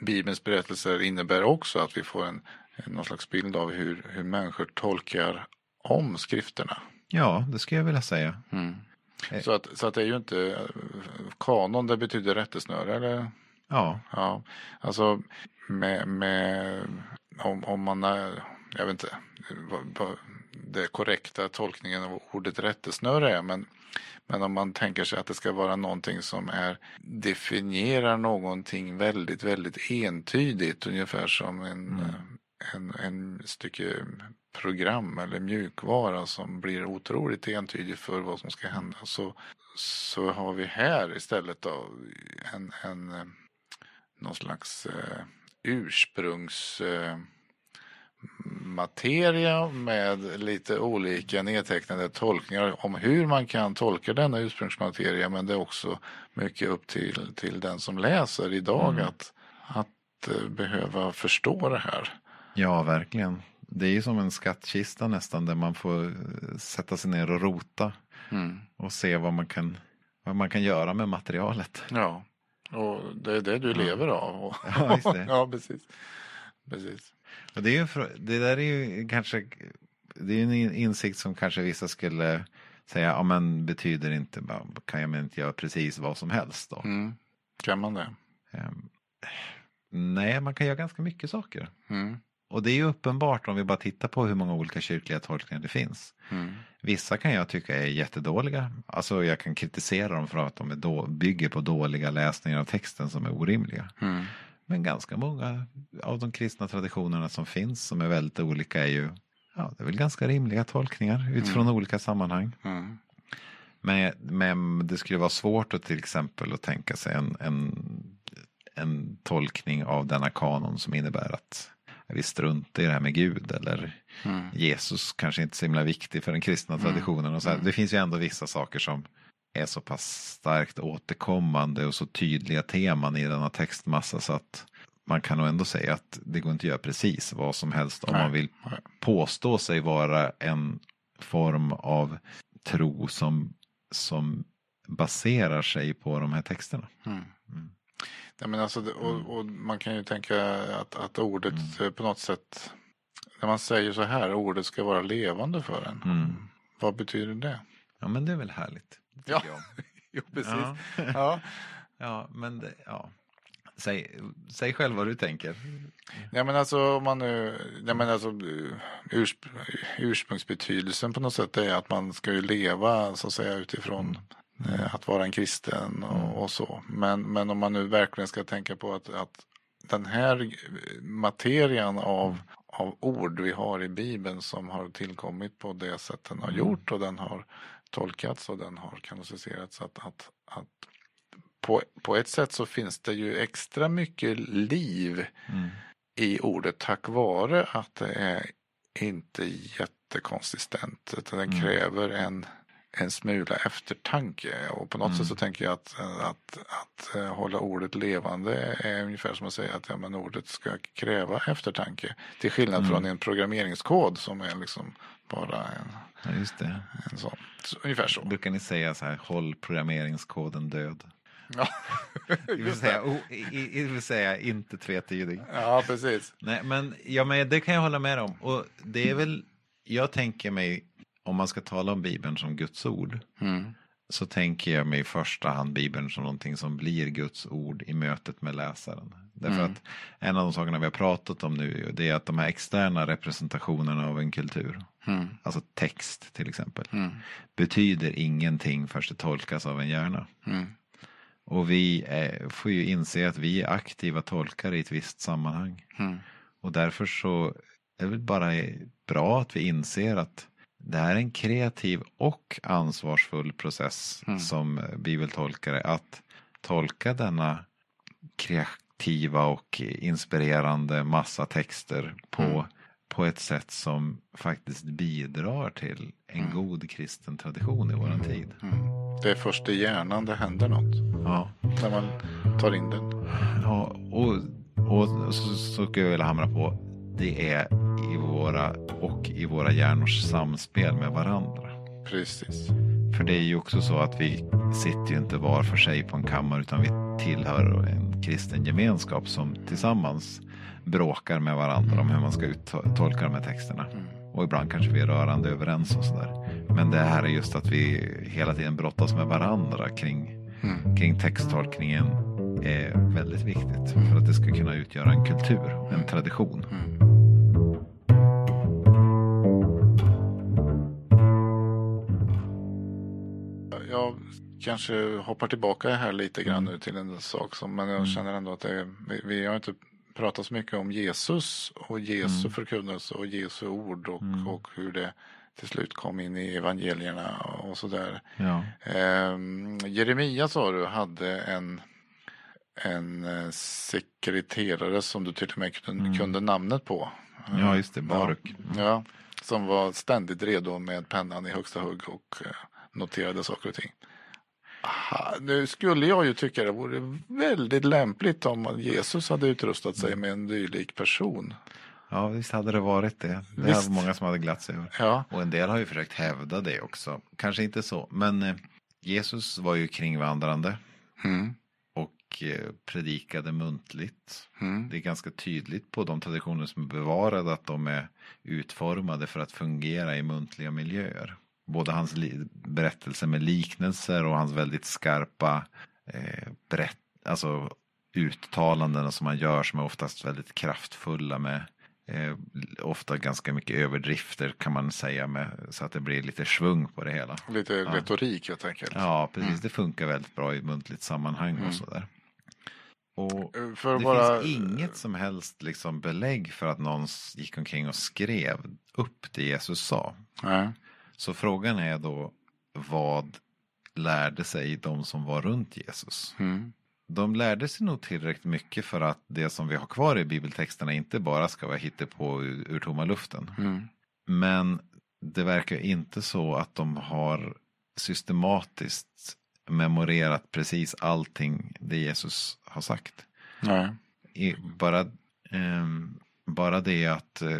Bibelns berättelser innebär också att vi får en, någon slags bild av hur, hur människor tolkar om skrifterna. Ja, det skulle jag vilja säga. Mm. Eh. Så, att, så att det är ju inte kanon, det betyder rättesnöre eller? Ja. ja. Alltså med, med om, om man är, jag vet inte det korrekta tolkningen av ordet rättesnöre är. Men, men om man tänker sig att det ska vara någonting som är definierar någonting väldigt, väldigt entydigt. Ungefär som en, mm. en, en stycke program eller mjukvara som blir otroligt entydigt för vad som ska hända. Så, så har vi här istället då en, en någon slags eh, ursprungsmateria eh, med lite olika nedtecknade tolkningar om hur man kan tolka denna ursprungsmateria men det är också mycket upp till, till den som läser idag mm. att, att eh, behöva förstå det här. Ja, verkligen. Det är ju som en skattkista nästan där man får eh, sätta sig ner och rota mm. och se vad man kan, vad man kan göra med materialet. Ja. Och det är det du lever av. Ja, ja, precis. precis. Och det, är ju, det där är ju kanske det är en insikt som kanske vissa skulle säga, ja men betyder inte, kan jag inte göra precis vad som helst då? Mm. Kan man det? Um, nej, man kan göra ganska mycket saker. Mm. Och det är ju uppenbart om vi bara tittar på hur många olika kyrkliga tolkningar det finns. Mm. Vissa kan jag tycka är jättedåliga. Alltså jag kan kritisera dem för att de då, bygger på dåliga läsningar av texten som är orimliga. Mm. Men ganska många av de kristna traditionerna som finns som är väldigt olika är ju ja, det är väl ganska rimliga tolkningar utifrån mm. olika sammanhang. Mm. Men, men det skulle vara svårt att till exempel att tänka sig en, en, en tolkning av denna kanon som innebär att vi struntar i det här med Gud eller mm. Jesus kanske inte är så himla viktig för den kristna mm. traditionen. Och så mm. Det finns ju ändå vissa saker som är så pass starkt återkommande och så tydliga teman i denna textmassa så att man kan nog ändå säga att det går inte att göra precis vad som helst om Nej. man vill påstå sig vara en form av tro som, som baserar sig på de här texterna. Mm. Mm. Ja, men alltså, och, mm. och, man kan ju tänka att, att ordet mm. på något sätt, när man säger så här, ordet ska vara levande för en. Mm. Vad betyder det? Ja men det är väl härligt. Ja, jo precis. Ja. ja. ja, men det, ja. Säg, säg själv vad du tänker. Ja men alltså om man nu, ja, men alltså, ursp ursprungsbetydelsen på något sätt är att man ska ju leva så att säga utifrån mm. Eh, att vara en kristen och, mm. och, så. Men, men om man nu verkligen ska tänka på att, att den här materian av, av ord vi har i Bibeln som har tillkommit på det sätt den har Mm. gjort och den har tolkats och den har kanoniserats. Att, att, att på, på ett sätt så finns det ju extra mycket liv Mm. i ordet tack vare att det är inte jättekonsistent. Utan det Mm. kräver en, en smula eftertanke. Och på något Mm. sätt så tänker jag att, att, att eh, hålla ordet levande är ungefär som att säga att ja, men ordet ska kräva eftertanke. Till skillnad Mm. från en programmeringskod som är liksom bara en, Ja, just det. sån. Så, ungefär så. Brukar ni säga så här, håll programmeringskoden död? Ja, Det vill säga, det. o, i, vill säga inte tvetydig. ja precis. Nej, men, ja, men det kan jag hålla med om. Och det är väl, jag tänker mig, om man ska tala om Bibeln som Guds ord, Mm. Så tänker jag mig i första hand Bibeln som någonting som blir Guds ord i mötet med läsaren. Därför Mm. att en av de sakerna vi har pratat om nu, det är att de här externa representationerna av en kultur, Mm. alltså text till exempel, Mm. betyder ingenting förrän det tolkas av en hjärna. Mm. Och vi eh, får ju inse att vi är aktiva tolkare i ett visst sammanhang. Mm. Och därför så är det bara bra att vi inser att det här är en kreativ och ansvarsfull process Mm. som bibeltolkare. Att tolka denna kreativa och inspirerande massa texter på, Mm. på ett sätt som faktiskt bidrar till en Mm. god kristen tradition i våran tid. Mm. Det är först i hjärnan det händer något. Ja. När man tar in den. Ja, och, och så, så ska jag vilja hamra på det är i våra och i våra hjärnors samspel med varandra. Precis. För det är ju också så att vi sitter ju inte var för sig på en kammare utan vi tillhör en kristen gemenskap som tillsammans bråkar med varandra om hur man ska uttolka de här texterna. Mm. Och ibland kanske vi är rörande överens och sådär. Men det här är just att vi hela tiden brottas med varandra kring Mm. kring texttolkningen är väldigt viktigt för att det ska kunna utgöra en kultur, en tradition. Mm. Jag kanske hoppar tillbaka här lite grann Mm. nu till en sak som, men jag Mm. känner ändå att det, vi, vi har inte pratat så mycket om Jesus och Jesu Mm. förkunnelse och Jesu ord och, Mm. och hur det till slut kom in i evangelierna och sådär. Ja. Ehm, Jeremia sa du hade en, en eh, sekreterare som du till och med kunde, Mm. kunde namnet på. ja, just det, Baruk. Ja, som var ständigt redo med pennan i högsta hugg och eh, noterade saker och ting. Aha, nu skulle jag ju tycka det vore väldigt lämpligt om Jesus hade utrustat sig med en dylik person. Ja, visst hade det varit det. Det Visst. var många som hade glatt sig över. Ja, Och en del har ju försökt hävda det också. Kanske inte så, men eh, Jesus var ju kringvandrande mm, och eh, predikade muntligt. mm, Det är ganska tydligt på de traditioner som är bevarade att de är utformade för att fungera i muntliga miljöer. Både hans li- berättelse med liknelser och hans väldigt skarpa eh, berätt- alltså uttalanden som han gör som är oftast väldigt kraftfulla med eh, ofta ganska mycket överdrifter kan man säga med, så att det blir lite svung på det hela. lite Ja. retorik helt enkelt. Ja, precis. Mm. Det funkar väldigt bra i muntligt sammanhang Mm. och sådär. Och Eh, det bara, finns inget som helst liksom belägg för att någon gick omkring och skrev upp det Jesus sa. Nej. Så frågan är då vad lärde sig de som var runt Jesus? Mm, De lärde sig nog tillräckligt mycket för att det som vi har kvar i bibeltexterna inte bara ska vara på ur, ur tomma luften. mm, Men det verkar inte så att de har systematiskt memorerat precis allting det Jesus har sagt. nej. I, bara, ehm, bara det att eh,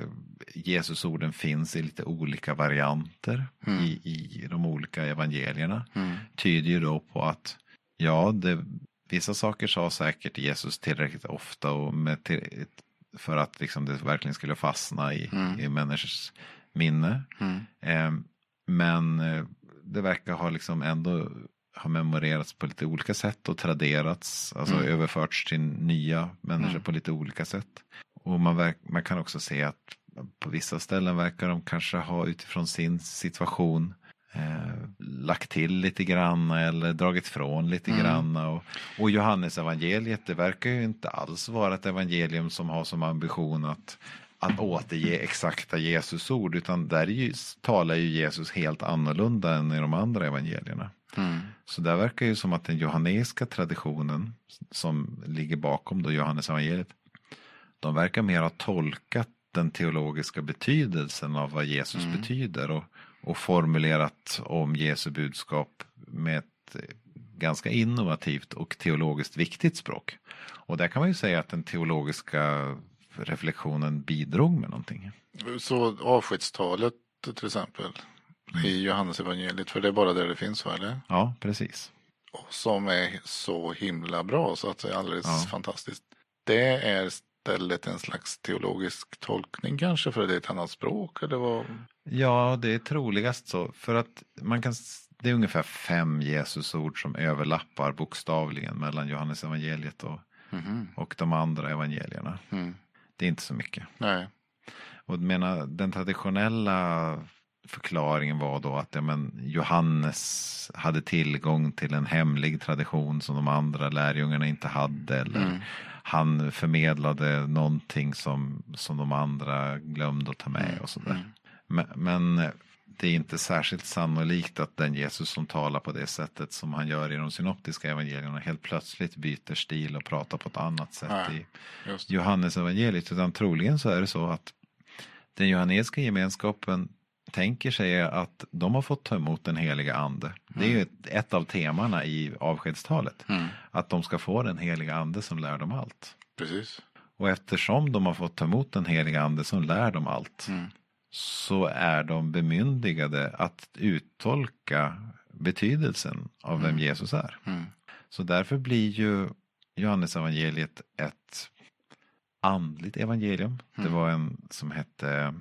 Jesusorden finns i lite olika varianter Mm. i, i de olika evangelierna Mm, tyder ju då på att ja, det, vissa saker sa säkert Jesus tillräckligt ofta och med till, för att liksom det verkligen skulle fastna i, Mm. i människors minne. mm, Eh, men eh, det verkar ha liksom ändå ha memorerats på lite olika sätt och traderats, alltså Mm. överförts till nya människor Mm. på lite olika sätt. Och man, man kan också se att på vissa ställen verkar de kanske ha utifrån sin situation eh, lagt till lite grann eller dragit från lite Mm. grann. Och, och Johannes evangeliet det verkar ju inte alls vara ett evangelium som har som ambition att, att återge exakta Jesus ord utan där är ju, talar ju Jesus helt annorlunda än i de andra evangelierna. Mm. Så där verkar ju som att den johannesiska traditionen som ligger bakom då Johannes evangeliet de verkar mer ha tolkat den teologiska betydelsen av vad Jesus Mm. betyder och, och formulerat om Jesu budskap med ett ganska innovativt och teologiskt viktigt språk. Och där kan man ju säga att den teologiska reflektionen bidrog med någonting. Så avskedstalet till exempel i Johannes evangeliet för det är bara där det finns va? Eller? Ja, precis. Och Som är så himla bra så att det är alldeles Ja. fantastiskt. Det är istället en slags teologisk tolkning kanske för det är ett annat språk eller vad? Ja, det är troligast så. För att man kan, det är ungefär fem Jesusord som överlappar bokstavligen mellan Johannes evangeliet och, Mhm. och de andra evangelierna. Mm. Det är inte så mycket. Nej. Och menar, den traditionella förklaringen var då att ja, men, Johannes hade tillgång till en hemlig tradition som de andra lärjungarna inte hade. Eller Mm. han förmedlade någonting som, som de andra glömde att ta med och sådär. Mm. Men, men det är inte särskilt sannolikt att den Jesus som talar på det sättet som han gör i de synoptiska evangelierna helt plötsligt byter stil och pratar på ett annat sätt Nej. i. Johannes evangeliet utan troligen så är det så att den johannesiska gemenskapen tänker sig att de har fått ta emot den heliga ande. Det är ju ett, ett av temana i avskedstalet. Mm. Att de ska få den heliga ande som lär dem allt. Precis. Och eftersom de har fått ta emot den heliga ande som lär dem allt Mm. så är de bemyndigade att uttolka betydelsen av vem Jesus är. Mm. Så därför blir ju Johannes evangeliet ett andligt evangelium. Det Mm. var en som hette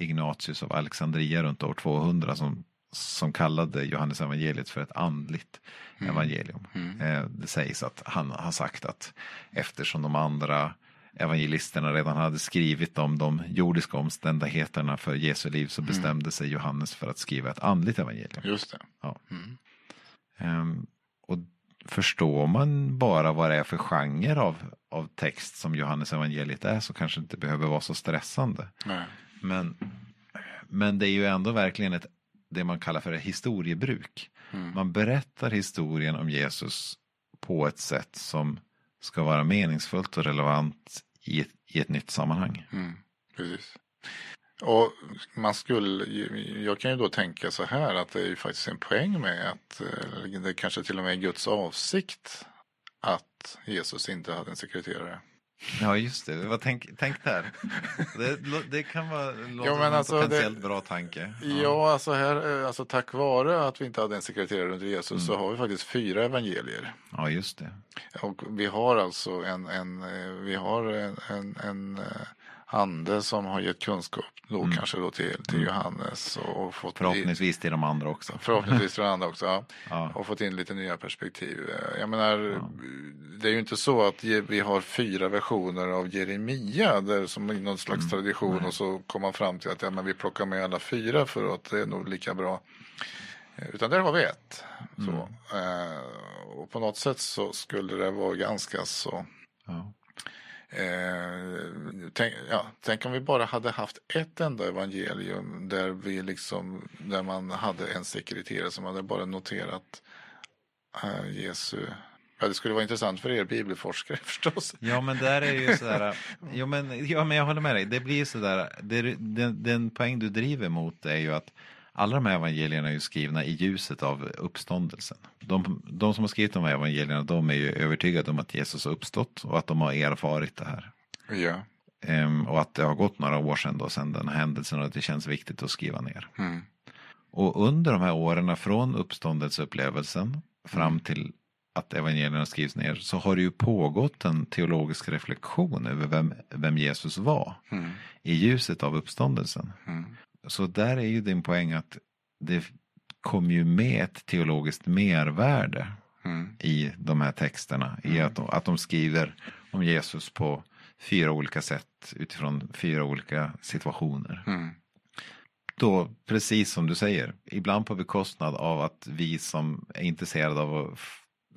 Ignatius av Alexandria runt år 200 som, som kallade Johannes evangeliet för ett andligt Mm. evangelium. Mm. Eh, Det sägs att han har sagt att eftersom de andra evangelisterna redan hade skrivit om de jordiska omständigheterna för Jesu liv så bestämde sig Johannes för att skriva ett andligt evangelium. Just det. Ja. Mm. Ehm, och förstår man bara vad det är för genre av, av text som Johannes evangeliet är så kanske det inte behöver vara så stressande. Nej. Men, men det är ju ändå verkligen ett, det man kallar för ett historiebruk. Mm. Man berättar historien om Jesus på ett sätt som ska vara meningsfullt och relevant i ett, i ett nytt sammanhang. Mm, precis. Och man skulle, jag kan ju då tänka så här att det är ju faktiskt en poäng med att det kanske till och med är Guds avsikt att Jesus inte hade en sekreterare. Ja, just det. Vad tänk, tänk där. Det, det kan vara låta Ja, en alltså, det- potentiellt bra tanke. Ja, alltså, här, eh, alltså tack vare att vi inte hade en sekreterare under Jesus så Mm. har vi faktiskt fyra evangelier. ja, just det. Och vi har alltså en, en, eh, vi har en, en, en eh, ande som har gett kunskap då Mm. kanske då till, till Johannes och, och fått Förhoppningsvis till de andra också. Förhoppningsvis till andra också. Ja. Ja. Och fått in lite nya perspektiv. Eh, Jag menar, det är ju inte så att vi har fyra versioner av Jeremia där som i någon slags Mm. tradition och så kom man fram till att ja, men vi plockar med alla fyra för att det är nog lika bra. Eh, Utan där har vi ett. Så, Mm. eh, och på något sätt så skulle det vara ganska så Ja. Eh, tänk, ja, tänk om vi bara hade haft ett enda evangelium där vi liksom, där man hade en sekreterare som hade bara noterat eh, Jesu. Ja, det skulle vara intressant för er bibelforskare förstås. ja, men där är ju sådär. Jo, men, ja, men jag håller med dig. Det blir sådär. Det, den, den poäng du driver mot är ju att alla de här evangelierna är ju skrivna i ljuset av uppståndelsen. De, de som har skrivit de här evangelierna, de är ju övertygade om att Jesus har uppstått och att de har erfarit det här. Ja. Ehm, och att det har gått några år sedan då, sedan den här händelsen och att det känns viktigt att skriva ner. Mm. Och under de här åren från uppståndelseupplevelsen fram Mm. till att evangelierna skrivs ner så har det ju pågått en teologisk reflektion över vem, vem Jesus var Mm. i ljuset av uppståndelsen. Mm. Så där är ju din poäng att det kom ju med ett teologiskt mervärde Mm. i de här texterna. I Mm. att de, att de skriver om Jesus på fyra olika sätt utifrån fyra olika situationer. Mm. då, precis som du säger, ibland på bekostnad av att vi som är intresserade av att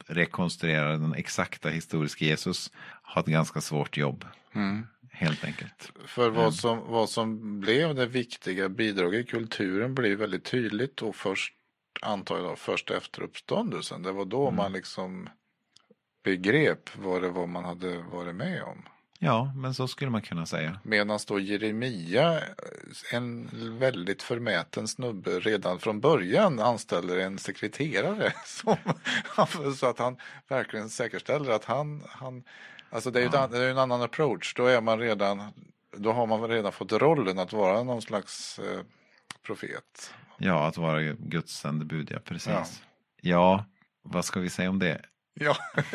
rekonstruera den exakta historiska Jesus har ett ganska svårt jobb. Mm. Helt enkelt. För vad mm. som, vad som blev det viktiga bidraget i kulturen blev väldigt tydligt då först, antar jag, först efter uppståndelsen. Det var då mm. man liksom begrep vad det var man hade varit med om. Ja, men så skulle man kunna säga. Medan då Jeremia, en väldigt förmäten snubbe, redan från början anställer en sekreterare. Som, så att han verkligen säkerställer att han, han alltså det är ju ja. en, annan approach. Då är man redan, då har man redan fått rollen att vara någon slags eh, profet. Ja, att vara Guds sändebud, ja precis. Ja. ja, vad ska vi säga om det? Ja.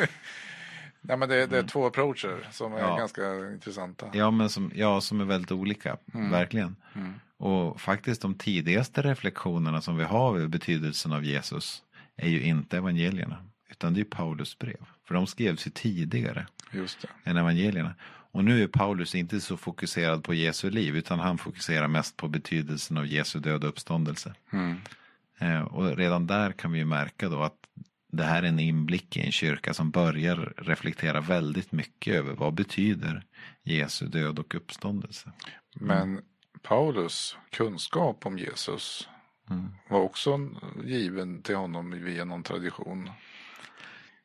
Ja, men det, det är mm. två approacher som är ja. ganska intressanta. Ja, men som, ja, som är väldigt olika, mm. verkligen. Mm. Och faktiskt de tidigaste reflektionerna som vi har över betydelsen av Jesus är ju inte evangelierna, utan det är Paulus brev. För de skrevs ju tidigare än evangelierna. Och nu är Paulus inte så fokuserad på Jesu liv, utan han fokuserar mest på betydelsen av Jesu död och uppståndelse. Mm. Eh, och redan där kan vi ju märka då att det här är en inblick i en kyrka som börjar reflektera väldigt mycket över vad betyder Jesu död och uppståndelse. Men Paulus kunskap om Jesus mm. var också given till honom via någon tradition.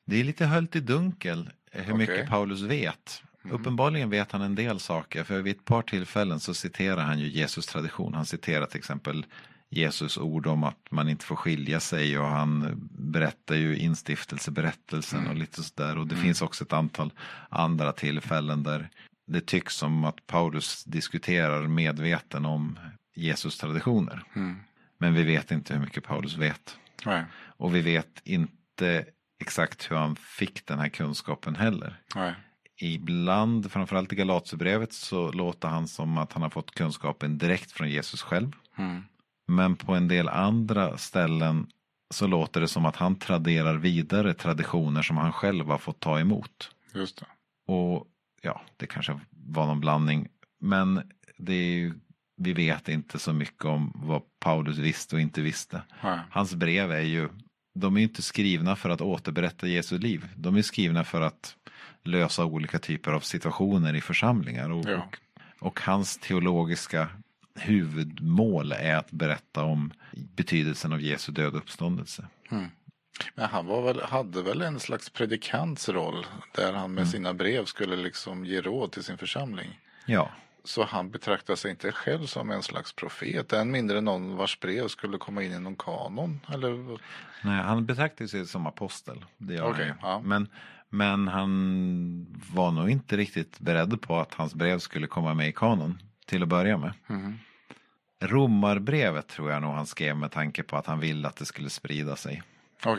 Det är lite höljt i dunkel hur okay. mycket Paulus vet. Mm. Uppenbarligen vet han en del saker, för vid ett par tillfällen så citerar han ju Jesus tradition. Han citerar till exempel Jesus ord om att man inte får skilja sig och han berättar ju instiftelseberättelsen mm. och lite sådär. Och det mm. finns också ett antal andra tillfällen där det tycks som att Paulus diskuterar medveten om Jesus traditioner. Mm. Men vi vet inte hur mycket Paulus vet. Nej. Och vi vet inte exakt hur han fick den här kunskapen heller. Nej. Ibland, framförallt i Galaterbrevet, så låter han som att han har fått kunskapen direkt från Jesus själv. Mm. Men på en del andra ställen så låter det som att han traderar vidare traditioner som han själv har fått ta emot. Just det. Och ja, det kanske var någon blandning. Men det är ju, vi vet inte så mycket om vad Paulus visste och inte visste. Nej. Hans brev är ju, de är inte skrivna för att återberätta Jesu liv. De är skrivna för att lösa olika typer av situationer i församlingar. Och, ja. och, och hans teologiska huvudmål är att berätta om betydelsen av Jesu död och uppståndelse. Mm. Men han var väl, hade väl en slags predikants roll där han med mm. sina brev skulle liksom ge råd till sin församling. Ja. Så han betraktar sig inte själv som en slags profet, än mindre någon vars brev skulle komma in i någon kanon. Eller? Nej, han betraktar sig som apostel. Det gör okay. Ja. Men, men han var nog inte riktigt beredd på att hans brev skulle komma med i kanon till att börja med. Mm. Romarbrevet tror jag nog han skrev med tanke på att han ville att det skulle sprida sig. Okej,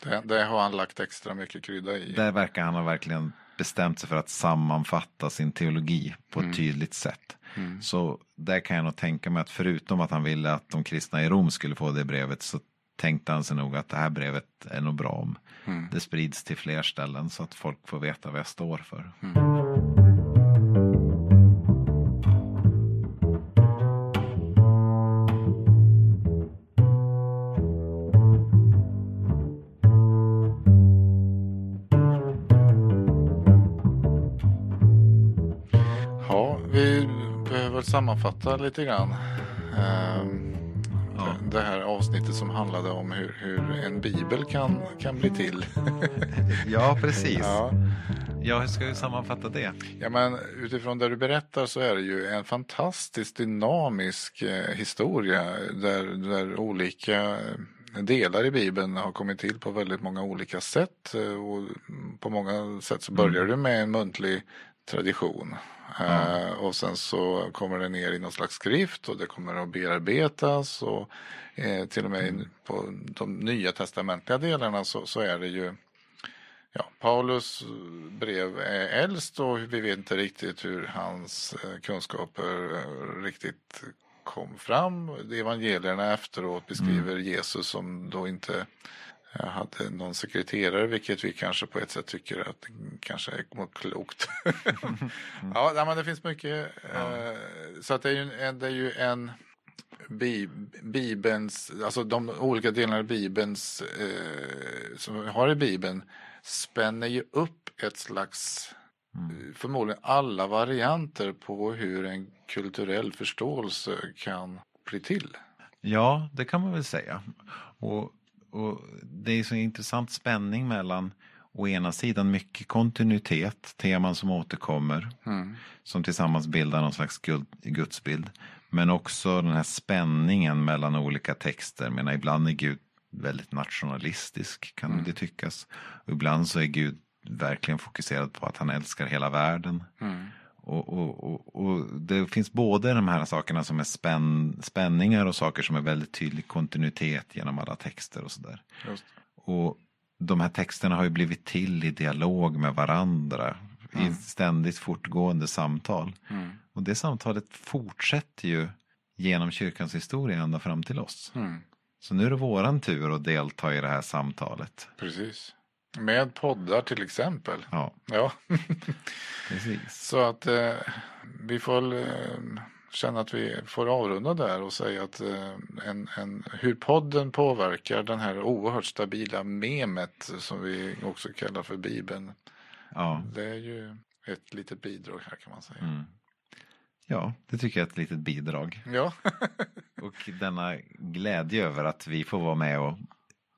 okay. det, det, har han lagt extra mycket krydda i. Där verkar han ha verkligen bestämt sig för att sammanfatta sin teologi på ett mm. tydligt sätt. Mm. Så där kan jag nog tänka mig att förutom att han ville att de kristna i Rom skulle få det brevet så tänkte han sig nog att det här brevet är nog bra om mm. det sprids till fler ställen så att folk får veta vad jag står för. Sammanfatta lite grann. Ja. Det här avsnittet som handlade om hur, hur en bibel kan, kan bli till. ja, precis. Ja. ja, hur ska vi sammanfatta det? Ja, men utifrån det du berättar så är det ju en fantastiskt dynamisk eh, historia där, där olika delar i Bibeln har kommit till på väldigt många olika sätt. Eh, och på många sätt så börjar mm. det med en muntlig tradition. Mm. och sen så kommer det ner i någon slags skrift och det kommer att bearbetas och eh, till och med mm. på de nya testamentliga delarna så, så är det ju Ja, Paulus brev är äldst och vi vet inte riktigt hur hans eh, kunskaper riktigt kom fram. Evangelierna efteråt beskriver mm. Jesus som då inte jag hade någon sekreterare, vilket vi kanske på ett sätt tycker att det kanske är klokt. ja, men det finns mycket. Ja. Eh, så att det är ju, det är ju en bi, Bibelns, alltså de olika delarna i Bibelns, eh, som vi har i Bibeln, spänner ju upp ett slags, mm. förmodligen alla varianter på hur en kulturell förståelse kan bli till. Ja, det kan man väl säga. Och, och det är så intressant spänning mellan å ena sidan mycket kontinuitet, teman som återkommer, mm. som tillsammans bildar någon slags gudsbild. Men också den här spänningen mellan olika texter. Men ibland är Gud väldigt nationalistisk kan mm. det tyckas. Och ibland så är Gud verkligen fokuserad på att han älskar hela världen. Mm. Och, och, och, och, det finns både de här sakerna som är spänn, spänningar och saker som är väldigt tydlig kontinuitet genom alla texter och sådär. Och de här texterna har ju blivit till i dialog med varandra. Mm. I ständigt fortgående samtal. Mm. Och det samtalet fortsätter ju genom kyrkans historia ända fram till oss. Mm. Så nu är det våran tur att delta i det här samtalet. Precis. Med poddar till exempel. Ja. ja. Precis. Så att eh, vi får eh, känna att vi får avrunda där och säga att eh, en, en, hur podden påverkar den här oerhört stabila memet som vi också kallar för Bibeln. Ja. Det är ju ett litet bidrag här kan man säga. Mm. Ja, det tycker jag är ett litet bidrag. Ja. och denna glädje över att vi får vara med och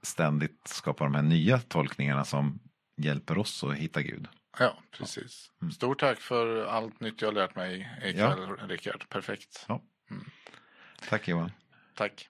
ständigt skapa de här nya tolkningarna som hjälper oss att hitta Gud. Ja, precis. Mm. Stort tack för allt nytt jag har lärt mig ikväll, ja. Rickard. Perfekt. Ja. Mm. Tack Johan. Tack.